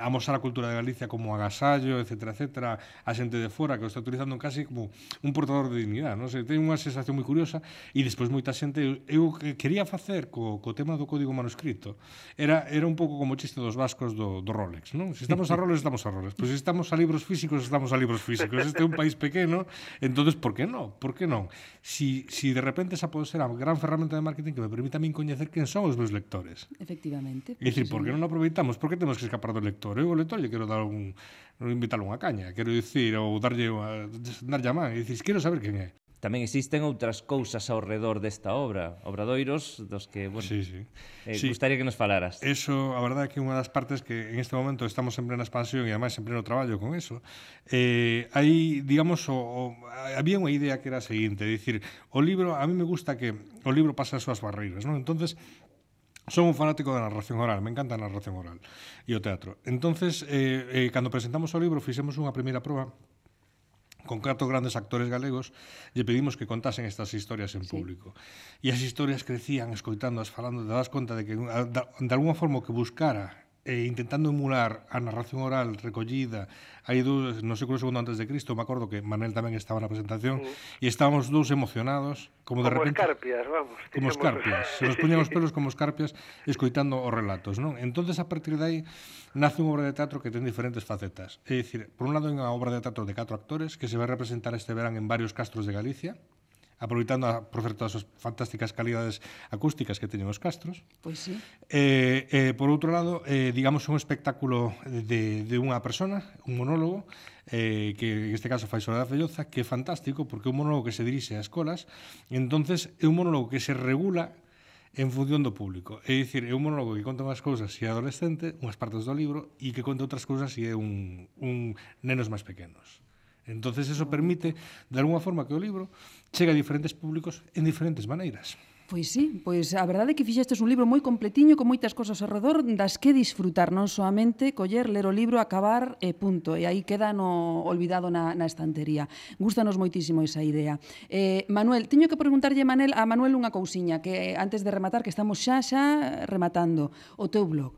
amosar a cultura de Galicia como agasallo, etc, etc, a xente de fora que o está utilizando casi como un portador de dignidade, non sei, ten unha sensación moi curiosa e despois moita xente eu que quería facer co, co tema do código manuscrito era era un pouco como o chiste dos vascos do, do Rolex, non? Se estamos a Rolex, estamos a Rolex. Pois se estamos a libros físicos, estamos a libros físicos. Este é un país pequeno, entonces por que non? Por que non? Si, si de repente esa pode ser a gran ferramenta de marketing que me permítame coñecer quen son os meus lectores. Efectivamente. É dicir, pois por que non aproveitamos? Por que temos que escapar do lector? Eu o lector lle quero dar un non invitarlo unha caña, quero dicir, ou darlle, darlle a man, e dicir, quero saber quen é tamén existen outras cousas ao redor desta obra, obradoiros dos que, bueno, sí, sí. Eh, sí. gustaría que nos falaras. Eso, a verdade é que unha das partes que en este momento estamos en plena expansión e ademais sempre no traballo con eso. Eh, aí, digamos, o, o, había unha idea que era a seguinte, dicir, o libro, a mí me gusta que o libro pasa as súas barreiras, non? Entonces, Son un fanático da narración oral, me encanta a narración oral e o teatro. Entonces, eh, eh, cando presentamos o libro, fixemos unha primeira proba con catro grandes actores galegos, lle pedimos que contasen estas historias en sí. público. E as historias crecían escoitándoas, falando, dabas conta de que de, de alguma forma que buscara e intentando emular a narración oral recollida hai dous, no século II antes de Cristo, me acordo que Manel tamén estaba na presentación, e estábamos dous emocionados, como de como repente... escarpias, vamos. Como escarpias, se nos puñan os pelos como escarpias escoitando os relatos, non? entonces a partir de aí nace unha obra de teatro que ten diferentes facetas. É dicir, por un lado, é unha obra de teatro de catro actores que se vai representar este verán en varios castros de Galicia, aproveitando, a, por certo, as fantásticas calidades acústicas que teñen os castros. Pois sí. Eh, eh, por outro lado, eh, digamos un espectáculo de, de unha persona, un monólogo, eh, que en este caso fai Soledad Felloza, que é fantástico porque é un monólogo que se dirixe ás escolas, entonces é un monólogo que se regula en función do público. É dicir, é un monólogo que conta unhas cousas se é adolescente, unhas partes do libro, e que conta outras cousas se é un, un nenos máis pequenos. Entonces eso permite, de alguna forma, que o libro chegue a diferentes públicos en diferentes maneiras. Pois sí, pois a verdade é que fixestes un libro moi completiño con moitas cosas ao redor das que disfrutar, non soamente coller, ler o libro, acabar e punto. E aí queda no olvidado na, na estantería. Gústanos moitísimo esa idea. Eh, Manuel, teño que preguntarlle Manel, a Manuel unha cousiña que antes de rematar, que estamos xa xa rematando o teu blog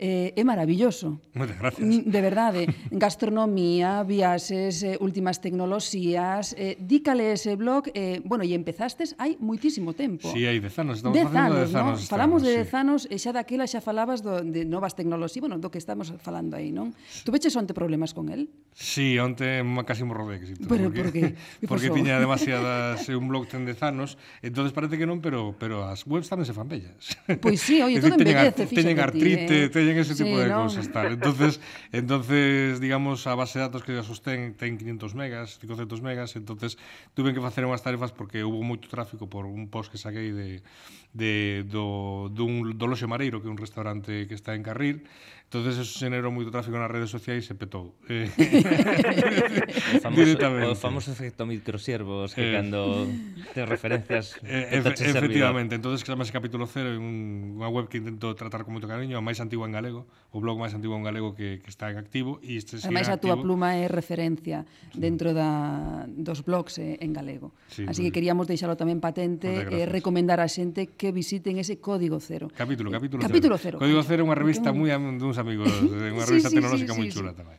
eh, é maravilloso. Moitas gracias. Mm, de verdade, gastronomía, viaxes, eh, últimas tecnoloxías, eh, dícale ese blog, eh, bueno, e empezastes hai muitísimo tempo. Si, sí, hai dez anos, estamos dez facendo anos, dez anos. No? Estamos, Falamos de dez sí. anos e xa daquela xa falabas do, de novas tecnoloxías, bueno, do que estamos falando aí, non? Sí. Tu veches onte problemas con el? Si, sí, onte casi me rodé, que si, pero, porque, porque, porque tiña demasiadas eh, un blog ten dez anos, entonces parece que non, pero pero as webs tamén se fan bellas. Pois pues sí, oye, todo embellece, fíxate. Teñen artrite, ti, eh? teñen ese tipo sí, de ¿no? cosas. Tal. Entonces, entonces, digamos, a base de datos que ya sostén ten 500 megas, 500 megas, entonces tuve que facer unhas tarefas porque hubo moito tráfico por un post que saquei de, de, do, dun, do Loxe Mareiro, que é un restaurante que está en Carril, Entonces eso generou moito tráfico nas redes sociais e petou. Eh, o famoso, o famoso efecto microsiervos que eh, cando te referencias eh, efe, Efectivamente, entonces que chamase Capítulo Cero, unha web que intento tratar con moito cariño, a máis antigua en galego, o blog máis antigo en galego que, que está en activo e este Ademais, a túa pluma é referencia dentro da, dos blogs eh, en galego. Sí, Así pues, que queríamos deixalo tamén patente e eh, recomendar a xente que visiten ese Código Cero. Capítulo, eh, capítulo, eh, capítulo cero. cero. Código Cero é unha revista moi duns amigos, eh, unha revista sí, sí, tecnolóxica sí, sí, moi chula sí. tamén.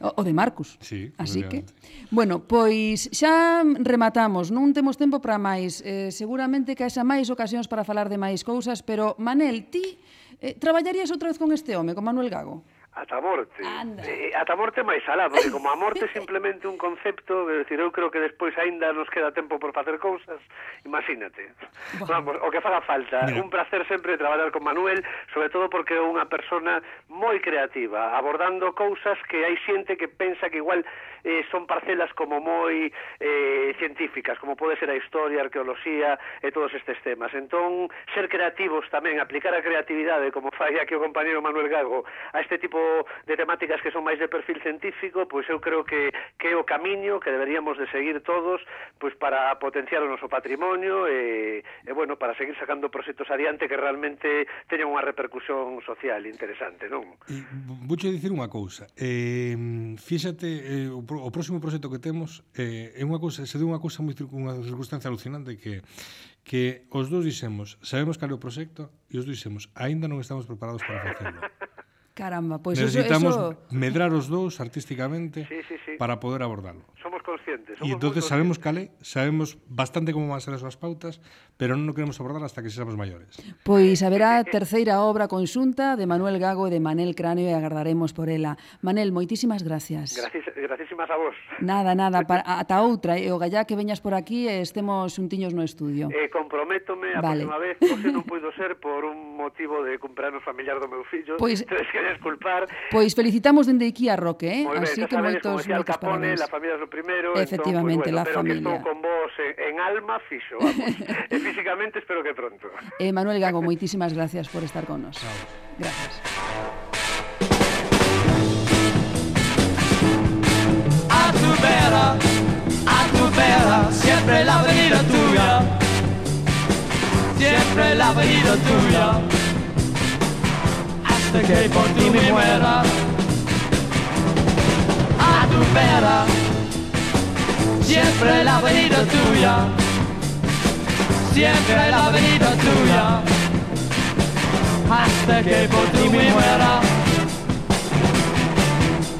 O, o de Marcus. Sí, Así que, bueno, pois xa rematamos, non temos tempo para máis. Eh, seguramente que haxa máis ocasións para falar de máis cousas, pero Manel, ti Eh, traballarías outra vez con este home, con Manuel Gago? Ata a morte. Anda. Eh, ata a morte máis alá, porque como a morte é simplemente un concepto, de decir, eu creo que despois aínda nos queda tempo por facer cousas, imagínate. Bueno. Vamos, o que faga falta. No. Un placer sempre traballar con Manuel, sobre todo porque é unha persona moi creativa, abordando cousas que hai xente que pensa que igual eh, son parcelas como moi eh, científicas, como pode ser a historia, a arqueoloxía e todos estes temas. Entón, ser creativos tamén, aplicar a creatividade, como fai aquí o compañero Manuel Gago, a este tipo pouco de temáticas que son máis de perfil científico, pois eu creo que, que é o camiño que deberíamos de seguir todos pois para potenciar o noso patrimonio e, e bueno, para seguir sacando proxectos adiante que realmente teñan unha repercusión social interesante, non? E, vouche dicir unha cousa. Eh, fíxate, eh, o, o próximo proxecto que temos eh, é unha cousa, se deu unha cousa moi unha circunstancia alucinante que que os dous dixemos, sabemos cal é o proxecto e os dixemos, aínda non estamos preparados para facelo. Caramba, pois pues Necesitamos eso, eso... medrar os dous artísticamente sí, sí, sí. para poder abordalo. Somos conscientes. Somos e entonces sabemos calé, sabemos bastante como van ser as súas pautas, pero non o queremos abordar hasta que sexamos maiores. Pois haberá terceira obra conxunta de Manuel Gago e de Manel Cráneo e agardaremos por ela. Manel, moitísimas gracias. Gracias, gracísimas a vos. Nada, nada, para, ata outra, e o gallá que veñas por aquí e estemos untiños no estudio. Eh, comprométome a vale. próxima vez, porque non puido ser por un motivo de cumpleanos familiar do meu fillo. Pois, pues, desculpar. Pois felicitamos dende aquí a Roque, eh? Ben, Así xa que sabedes, moitos, moitos Capone, parabéns. la familia es lo primero, Efectivamente, entón, la pues, bueno, pero que estou familia. con vos en, en alma fixo, vamos. e físicamente espero que pronto. Eh, Manuel Gago, moitísimas gracias por estar con nos. Gracias. A tu vera, a tu vera, siempre la avenida tuya, siempre la avenida tuya, hasta que por ti me muera. A tu vera, siempre la avenida tuya, siempre la avenida tuya, hasta que por ti me muera.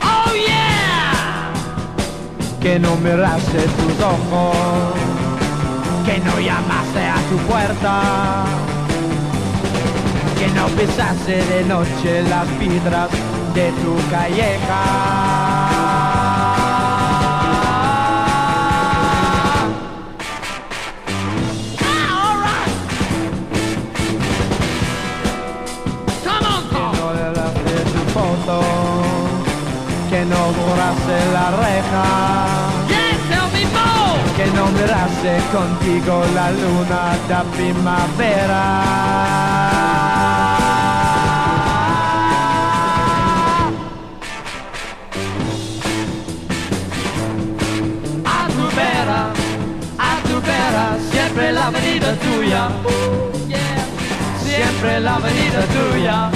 Oh yeah! que no mirase tus ojos, que no llamase a tu puerta, que no pisase de noche las piedras de tu calleja. Que no le daste tu foto, que no borrase la reja. Que no mirase contigo la luna da primavera. A tu vera, siempre la avenida tuya. Siempre la avenida tuya.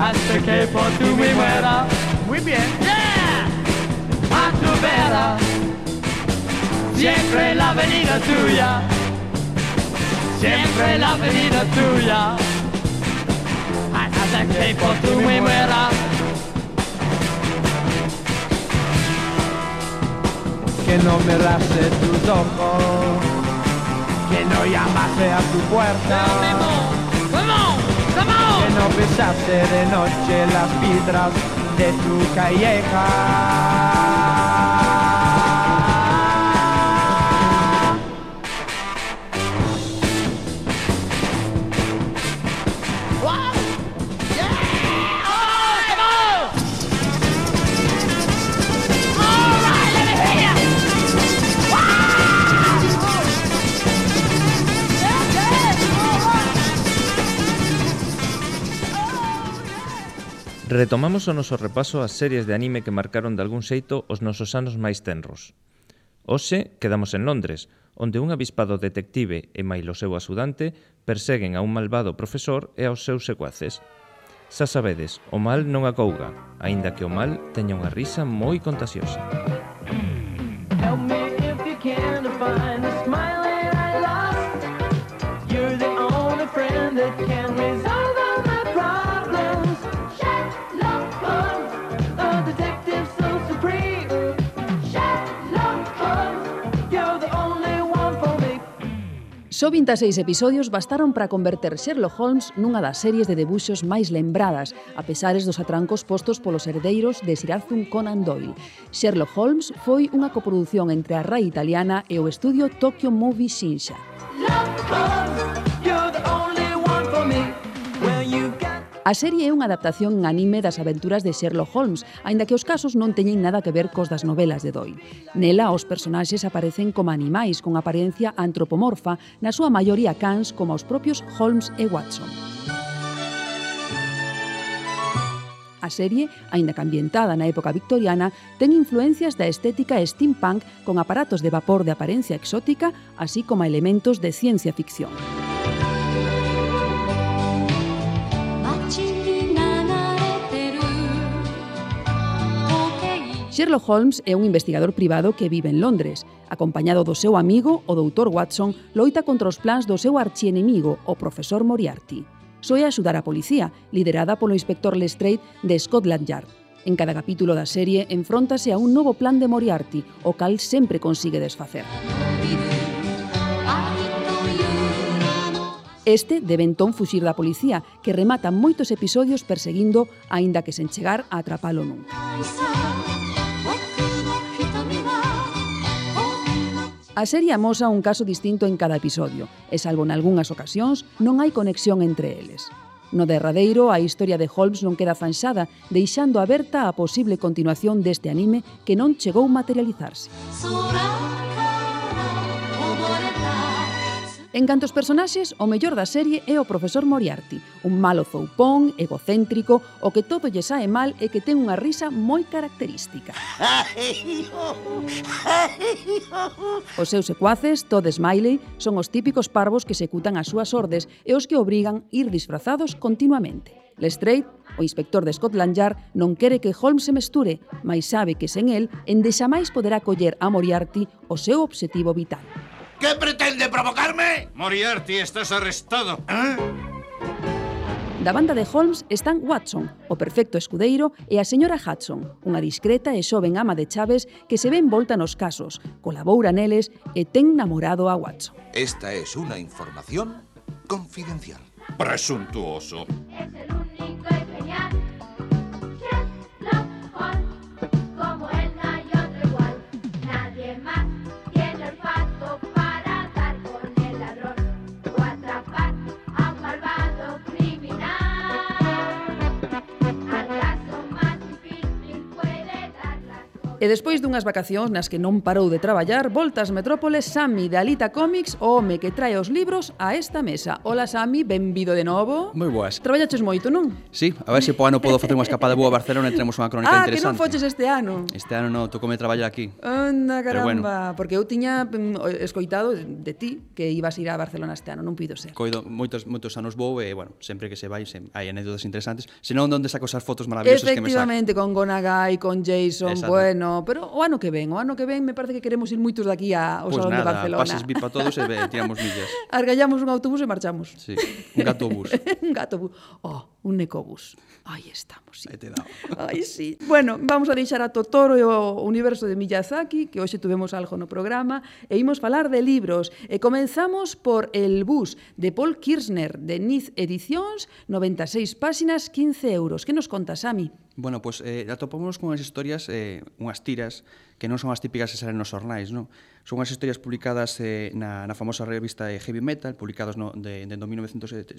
Hasta que por tu me muera. Muy bien. A tu vera. Siempre la avenida tuya. Siempre la avenida tuya. Hasta que por tu me muera. Que no mirase tus ojos. Que no llamase a tu puerta. Que no pisase de noche las piedras de tu calleja. Retomamos o noso repaso ás series de anime que marcaron de algún xeito os nosos anos máis tenros. Hoxe quedamos en Londres, onde un avispado detective e mailo seu asudante perseguen a un malvado profesor e aos seus secuaces. Xa sabedes, o mal non acouga, aínda que o mal teña unha risa moi contagiosa. Só 26 episodios bastaron para converter Sherlock Holmes nunha das series de debuxos máis lembradas, a pesares dos atrancos postos polos herdeiros de Sir Arthur Conan Doyle. Sherlock Holmes foi unha coprodución entre a RAI italiana e o estudio Tokyo Movie Shinsha. Love, love, A serie é unha adaptación en anime das aventuras de Sherlock Holmes, aínda que os casos non teñen nada que ver cos das novelas de Doyle. Nela, os personaxes aparecen como animais con apariencia antropomorfa, na súa maioría cans como os propios Holmes e Watson. A serie, aínda que ambientada na época victoriana, ten influencias da estética steampunk con aparatos de vapor de aparencia exótica, así como elementos de ciencia ficción. Sherlock Holmes é un investigador privado que vive en Londres. Acompañado do seu amigo, o doutor Watson, loita contra os plans do seu archienemigo, o profesor Moriarty. Soe axudar a policía, liderada polo inspector Lestrade de Scotland Yard. En cada capítulo da serie enfróntase a un novo plan de Moriarty, o cal sempre consigue desfacer. Este debe entón fuxir da policía, que remata moitos episodios perseguindo, aínda que sen chegar a atrapalo nunca. A serie amosa un caso distinto en cada episodio, e salvo en algunhas ocasións, non hai conexión entre eles. No derradeiro, a historia de Holmes non queda zanxada, deixando aberta a posible continuación deste anime que non chegou materializarse. Soraka. En canto aos personaxes, o mellor da serie é o profesor Moriarty, un malo zoupón, egocéntrico, o que todo lle sae mal e que ten unha risa moi característica. Os seus secuaces, Todd Smiley, son os típicos parvos que executan as súas ordes e os que obrigan ir disfrazados continuamente. Lestrade, o inspector de Scotland Yard, non quere que Holmes se mesture, mas sabe que sen el, endexamais poderá coller a Moriarty o seu obxectivo vital. ¿Qué pretende provocarme? Moriarty, estás arrestado. ¿Eh? Da banda de Holmes están Watson, o perfecto escudeiro, e a señora Hudson, unha discreta e xoven ama de Chaves que se ve envolta nos casos, colabora neles e ten namorado a Watson. Esta es unha información confidencial. Presuntuoso. Es el único y genial. E despois dunhas vacacións nas que non parou de traballar, voltas metrópoles Sami de Alita Comics, o home que trae os libros a esta mesa. Ola Sami, benvido de novo. Moi boas. Traballaches moito, non? Sí, a ver se si po ano podo facer unha escapada boa a Barcelona e tremos unha crónica ah, interesante. Ah, que non foches este ano. Este ano non, tocome traballar aquí. Anda, caramba, Pero bueno. porque eu tiña mm, escoitado de ti que ibas a ir a Barcelona este ano, non pido ser. Coido, moitos, moitos anos vou e, bueno, sempre que se vai, se, hai anécdotas interesantes. Senón, onde saco esas fotos maravillosas que me saco? Efectivamente, con Gonagai, con Jason, Exacto. bueno, pero o ano que ven, o ano que ven me parece que queremos ir moitos daqui a, ao pues Salón nada, de Barcelona. pases VIP para todos e ve, tiramos millas. Argallamos un autobús e marchamos. Sí, un gatobús. un gatobús. Oh, un necobús. Aí estamos, sí. Aí te dao. Aí sí. Bueno, vamos a deixar a Totoro e o universo de Miyazaki, que hoxe tuvemos algo no programa, e imos falar de libros. E comenzamos por El bus, de Paul Kirchner, de Niz Edicións, 96 páxinas, 15 euros. Que nos contas, Sami? Bueno, pois pues, eh, atopámonos con as historias, eh, unhas tiras que non son as típicas que salen nos ornais, non? Son as historias publicadas eh, na, na famosa revista de Heavy Metal, publicadas no, de, de, 1978,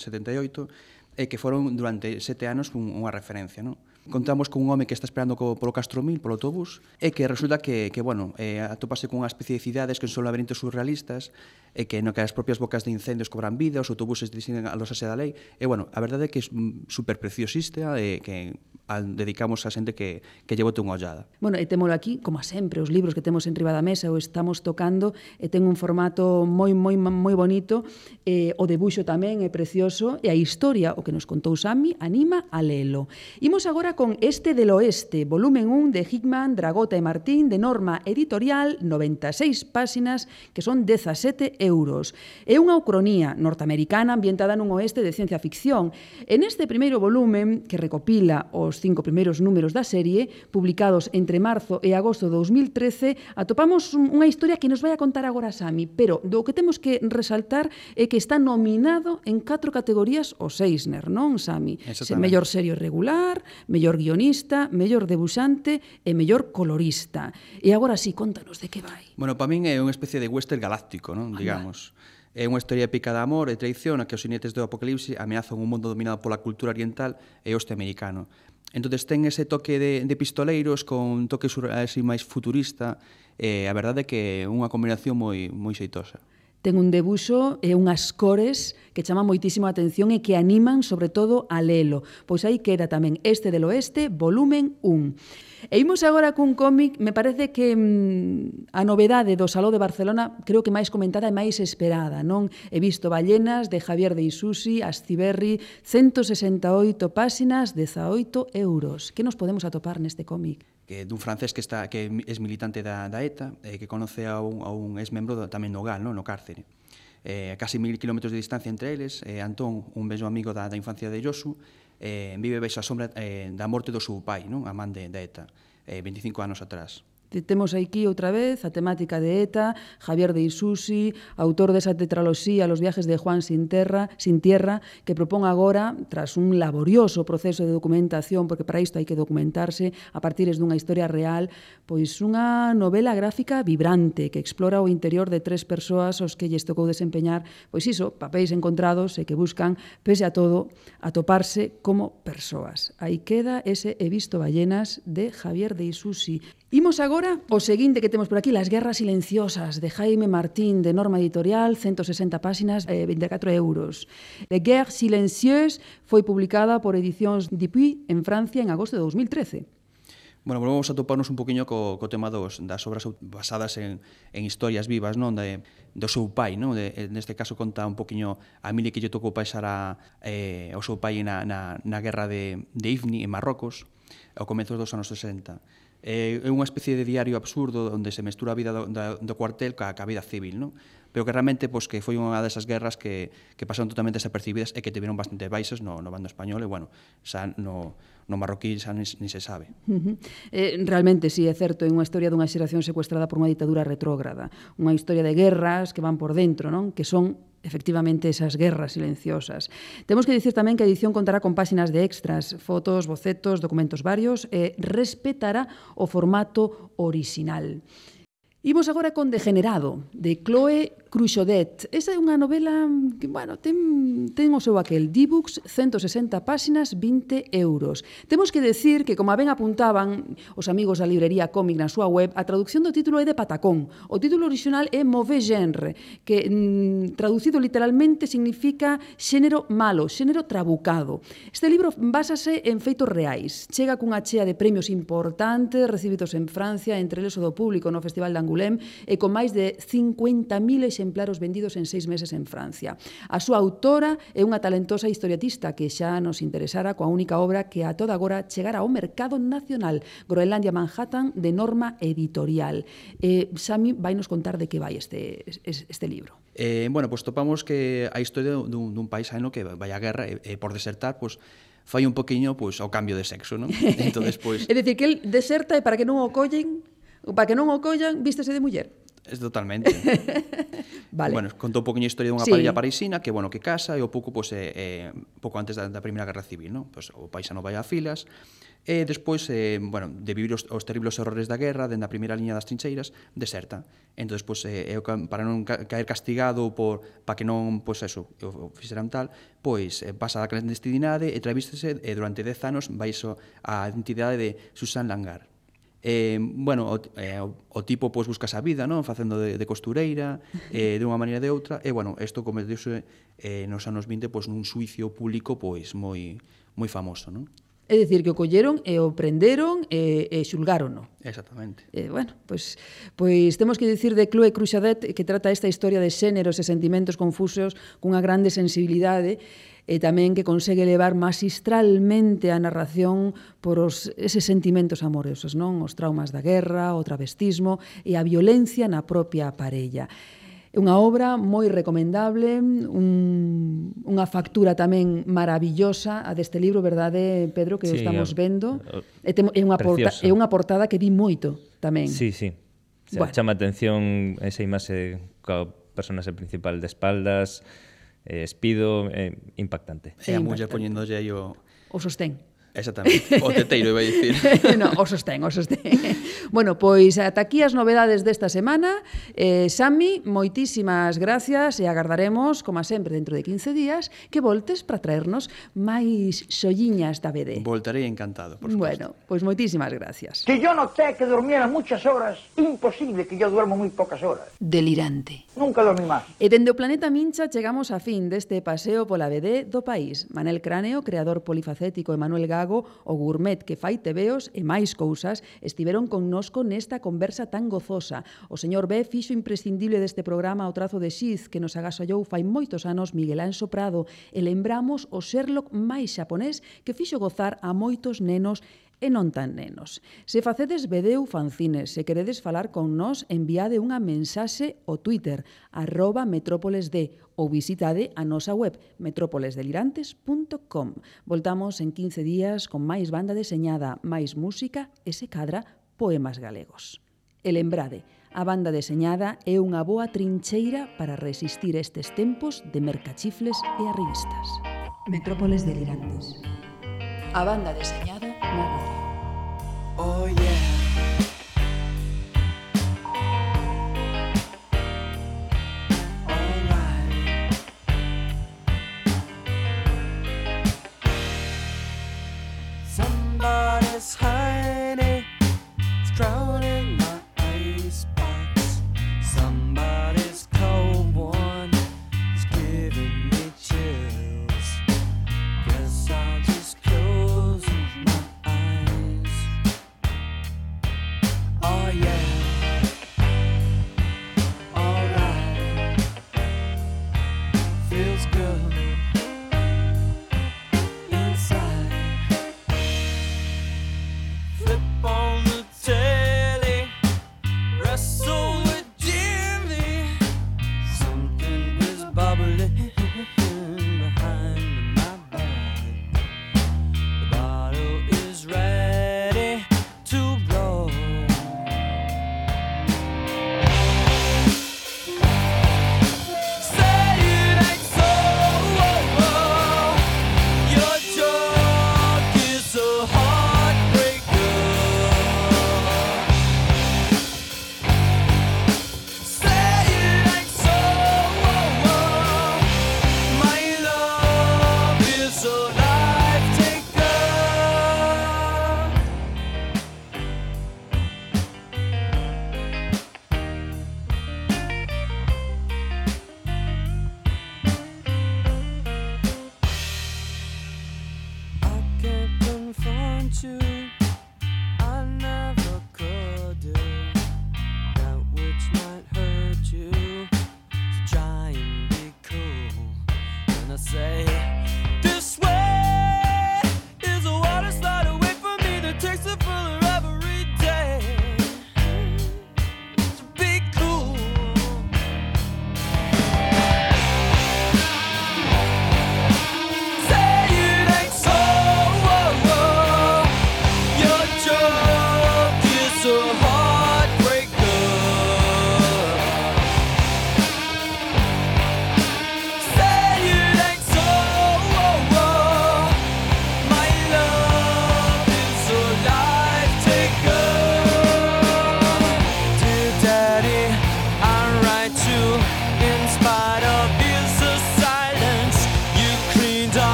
e eh, que foron durante sete anos un, unha referencia, non? Contamos con un home que está esperando co, polo Castromil, polo autobús, e que resulta que, que bueno, eh, atopase con unha especie de cidades que son laberintos surrealistas, e que no que as propias bocas de incendios cobran vida, os autobuses distinguen a losa da lei, e bueno, a verdade é que é super preciosista, e que al, dedicamos a xente que, que lle bote unha ollada. Bueno, e témolo aquí, como sempre, sempre, os libros que temos en riba da mesa, o estamos tocando, e ten un formato moi, moi, moi bonito, eh, o debuxo tamén é precioso, e a historia, o que nos contou Sami, anima a lelo. Imos agora con Este del Oeste, volumen 1 de Hickman, Dragota e Martín, de norma editorial, 96 páxinas, que son 17 euros. É unha ucronía norteamericana ambientada nun oeste de ciencia ficción. En este primeiro volumen, que recopila os cinco primeiros números da serie, publicados entre marzo e agosto de 2000, 2013, atopamos unha historia que nos vai a contar agora Sami, pero do que temos que resaltar é que está nominado en catro categorías o Seisner, non, Sami? Se mellor serio regular, mellor guionista, mellor debuxante e mellor colorista. E agora sí, contanos de que vai. Bueno, para min é unha especie de western galáctico, non, digamos. É unha historia épica de amor e traición a que os inetes do apocalipse ameazan un mundo dominado pola cultura oriental e oeste americano entonces ten ese toque de, de pistoleiros con toque así máis futurista, e eh, a verdade é que é unha combinación moi moi xeitosa ten un debuxo e unhas cores que chaman moitísimo a atención e que animan sobre todo a lelo. Pois aí queda tamén este del oeste, volumen 1. E imos agora cun cómic, me parece que mm, a novedade do Saló de Barcelona creo que máis comentada e máis esperada, non? He visto Ballenas de Javier de Isusi, Astiberri, 168 páxinas, 18 euros. Que nos podemos atopar neste cómic? que dun francés que está que é militante da, da ETA, e eh, que conoce a un, a un ex-membro tamén do GAL, no, no cárcere. Eh, a casi mil kilómetros de distancia entre eles, eh, Antón, un bello amigo da, da infancia de Yosu, eh, vive baixo a sombra eh, da morte do seu pai, non? a man de, da ETA, eh, 25 anos atrás. Temos aquí outra vez a temática de ETA, Javier de Isusi, autor desa tetraloxía Los viajes de Juan sin, terra, sin tierra, que propón agora, tras un laborioso proceso de documentación, porque para isto hai que documentarse a partir dunha historia real, pois unha novela gráfica vibrante que explora o interior de tres persoas aos que lles tocou desempeñar, pois iso, papéis encontrados e que buscan, pese a todo, atoparse como persoas. Aí queda ese He visto ballenas de Javier de Isusi, Imos agora o seguinte que temos por aquí, Las guerras silenciosas, de Jaime Martín, de Norma Editorial, 160 páxinas, eh, 24 euros. Le guerres silencieuses foi publicada por Edicións Dupuy en Francia en agosto de 2013. Bueno, volvemos a toparnos un poquinho co, co tema dos, das obras basadas en, en historias vivas, non? De, do seu pai, non? De, neste caso conta un poquinho a Mili que lle tocou paisar a, eh, ao seu pai na, na, na guerra de, de Ifni en Marrocos ao comezo dos anos 60 Eh, é unha especie de diario absurdo onde se mestura a vida do, do, do cuartel ca, ca vida civil, non? pero que realmente pois, que foi unha desas guerras que, que pasaron totalmente desapercibidas e que tiveron bastante baixas no, no bando español e, bueno, xa no, no marroquí xa ni, ni se sabe. Uh -huh. eh, realmente, sí, é certo, é unha historia dunha xeración secuestrada por unha ditadura retrógrada, unha historia de guerras que van por dentro, non? que son efectivamente esas guerras silenciosas. Temos que dicir tamén que a edición contará con páxinas de extras, fotos, bocetos, documentos varios e respetará o formato orixinal. Imos agora con Degenerado, de Chloe Cruxodet. Esa é unha novela que, bueno, ten, ten o seu aquel Dibux, 160 páxinas, 20 euros. Temos que decir que, como ben apuntaban os amigos da librería cómic na súa web, a traducción do título é de Patacón. O título original é Mauvais Genre, que mm, traducido literalmente significa xénero malo, xénero trabucado. Este libro basase en feitos reais. Chega cunha chea de premios importantes recibidos en Francia, entre eles o do público no Festival de Angoulême, e con máis de 50.000 exemplares vendidos en seis meses en Francia. A súa autora é unha talentosa historiatista que xa nos interesara coa única obra que a toda agora chegara ao mercado nacional, Groenlandia Manhattan, de norma editorial. Eh, Sami vai nos contar de que vai este, este libro. Eh, bueno, pues topamos que a historia dun, dun paisano que vai á guerra e, e por desertar, pues, fai un poquinho pois, pues, ao cambio de sexo, non? Entón, pois... Pues... é dicir, que el deserta e para que non o collen para que non o collan, vístese de muller. Es totalmente. vale. Bueno, contou un poquinho a historia dunha sí. parella parisina que, bueno, que casa e o pouco, pois, pues, eh, eh, pouco antes da, da Primeira Guerra Civil, non? Pois, pues, o paisano vai a filas e despois, eh, bueno, de vivir os, os terribles horrores da guerra, dende a primeira liña das trincheiras, deserta. Entón, pois, eh, eu, para non caer castigado por, para que non, pois, eso, o, o fixeran tal, pois, eh, pasa da clandestinidade e travístese e durante 10 anos vai iso a entidade de Susan Langar Eh, bueno, o, eh, o, o tipo pois busca a vida, non, facendo de, de costureira, eh, de unha maneira de outra, e bueno, isto converteuse eh, nos anos 20 pois nun suicio público pois moi moi famoso, non? É dicir, que o colleron e o prenderon e, e xulgárono. Exactamente. E, bueno, pois, pois temos que dicir de Chloe Cruxadet que trata esta historia de xéneros e sentimentos confusos cunha grande sensibilidade e tamén que consegue levar magistralmente a narración por os, eses sentimentos amorosos, non? Os traumas da guerra, o travestismo e a violencia na propia parella. É unha obra moi recomendable, un, unha factura tamén maravillosa a deste libro, verdade, Pedro, que sí, estamos vendo. É, é, unha porta, é unha portada que di moito tamén. Sí, sí. O sea, bueno. chama atención esa imaxe coa personaxe principal de espaldas, eh, espido, eh, impactante. E a muller poñéndolle aí o... O sostén. Exactamente, o teteiro iba a dicir. no, o sostén, o sostén. Bueno, pois ata aquí as novedades desta semana. Eh, Sami, moitísimas gracias e agardaremos, como sempre, dentro de 15 días, que voltes para traernos máis xolliñas da BD. Voltarei encantado, por supuesto. Bueno, pois moitísimas gracias. Que yo noté que dormiera muchas horas, imposible que yo duermo moi pocas horas. Delirante. Nunca dormí máis. E dende o Planeta Mincha chegamos a fin deste paseo pola BD do país. Manel Cráneo, creador polifacético, e Manuel Gago, O Gourmet que fai tebeos e máis cousas, estiveron connosco nesta conversa tan gozosa. O señor B fixo imprescindible deste programa o trazo de Xiz que nos agasollou fai moitos anos Miguel Anso Prado e lembramos o Sherlock máis xaponés que fixo gozar a moitos nenos e non tan nenos. Se facedes vedeu Fanzines, se queredes falar con nós, enviade unha mensaxe ao Twitter, arroba metrópolesd, ou visitade a nosa web, metrópolesdelirantes.com. Voltamos en 15 días con máis banda deseñada, máis música e se cadra poemas galegos. E lembrade, a banda deseñada é unha boa trincheira para resistir estes tempos de mercachifles e arribistas. Metrópoles delirantes. A banda deseñada radio. Oh yeah. Somebody's hiding,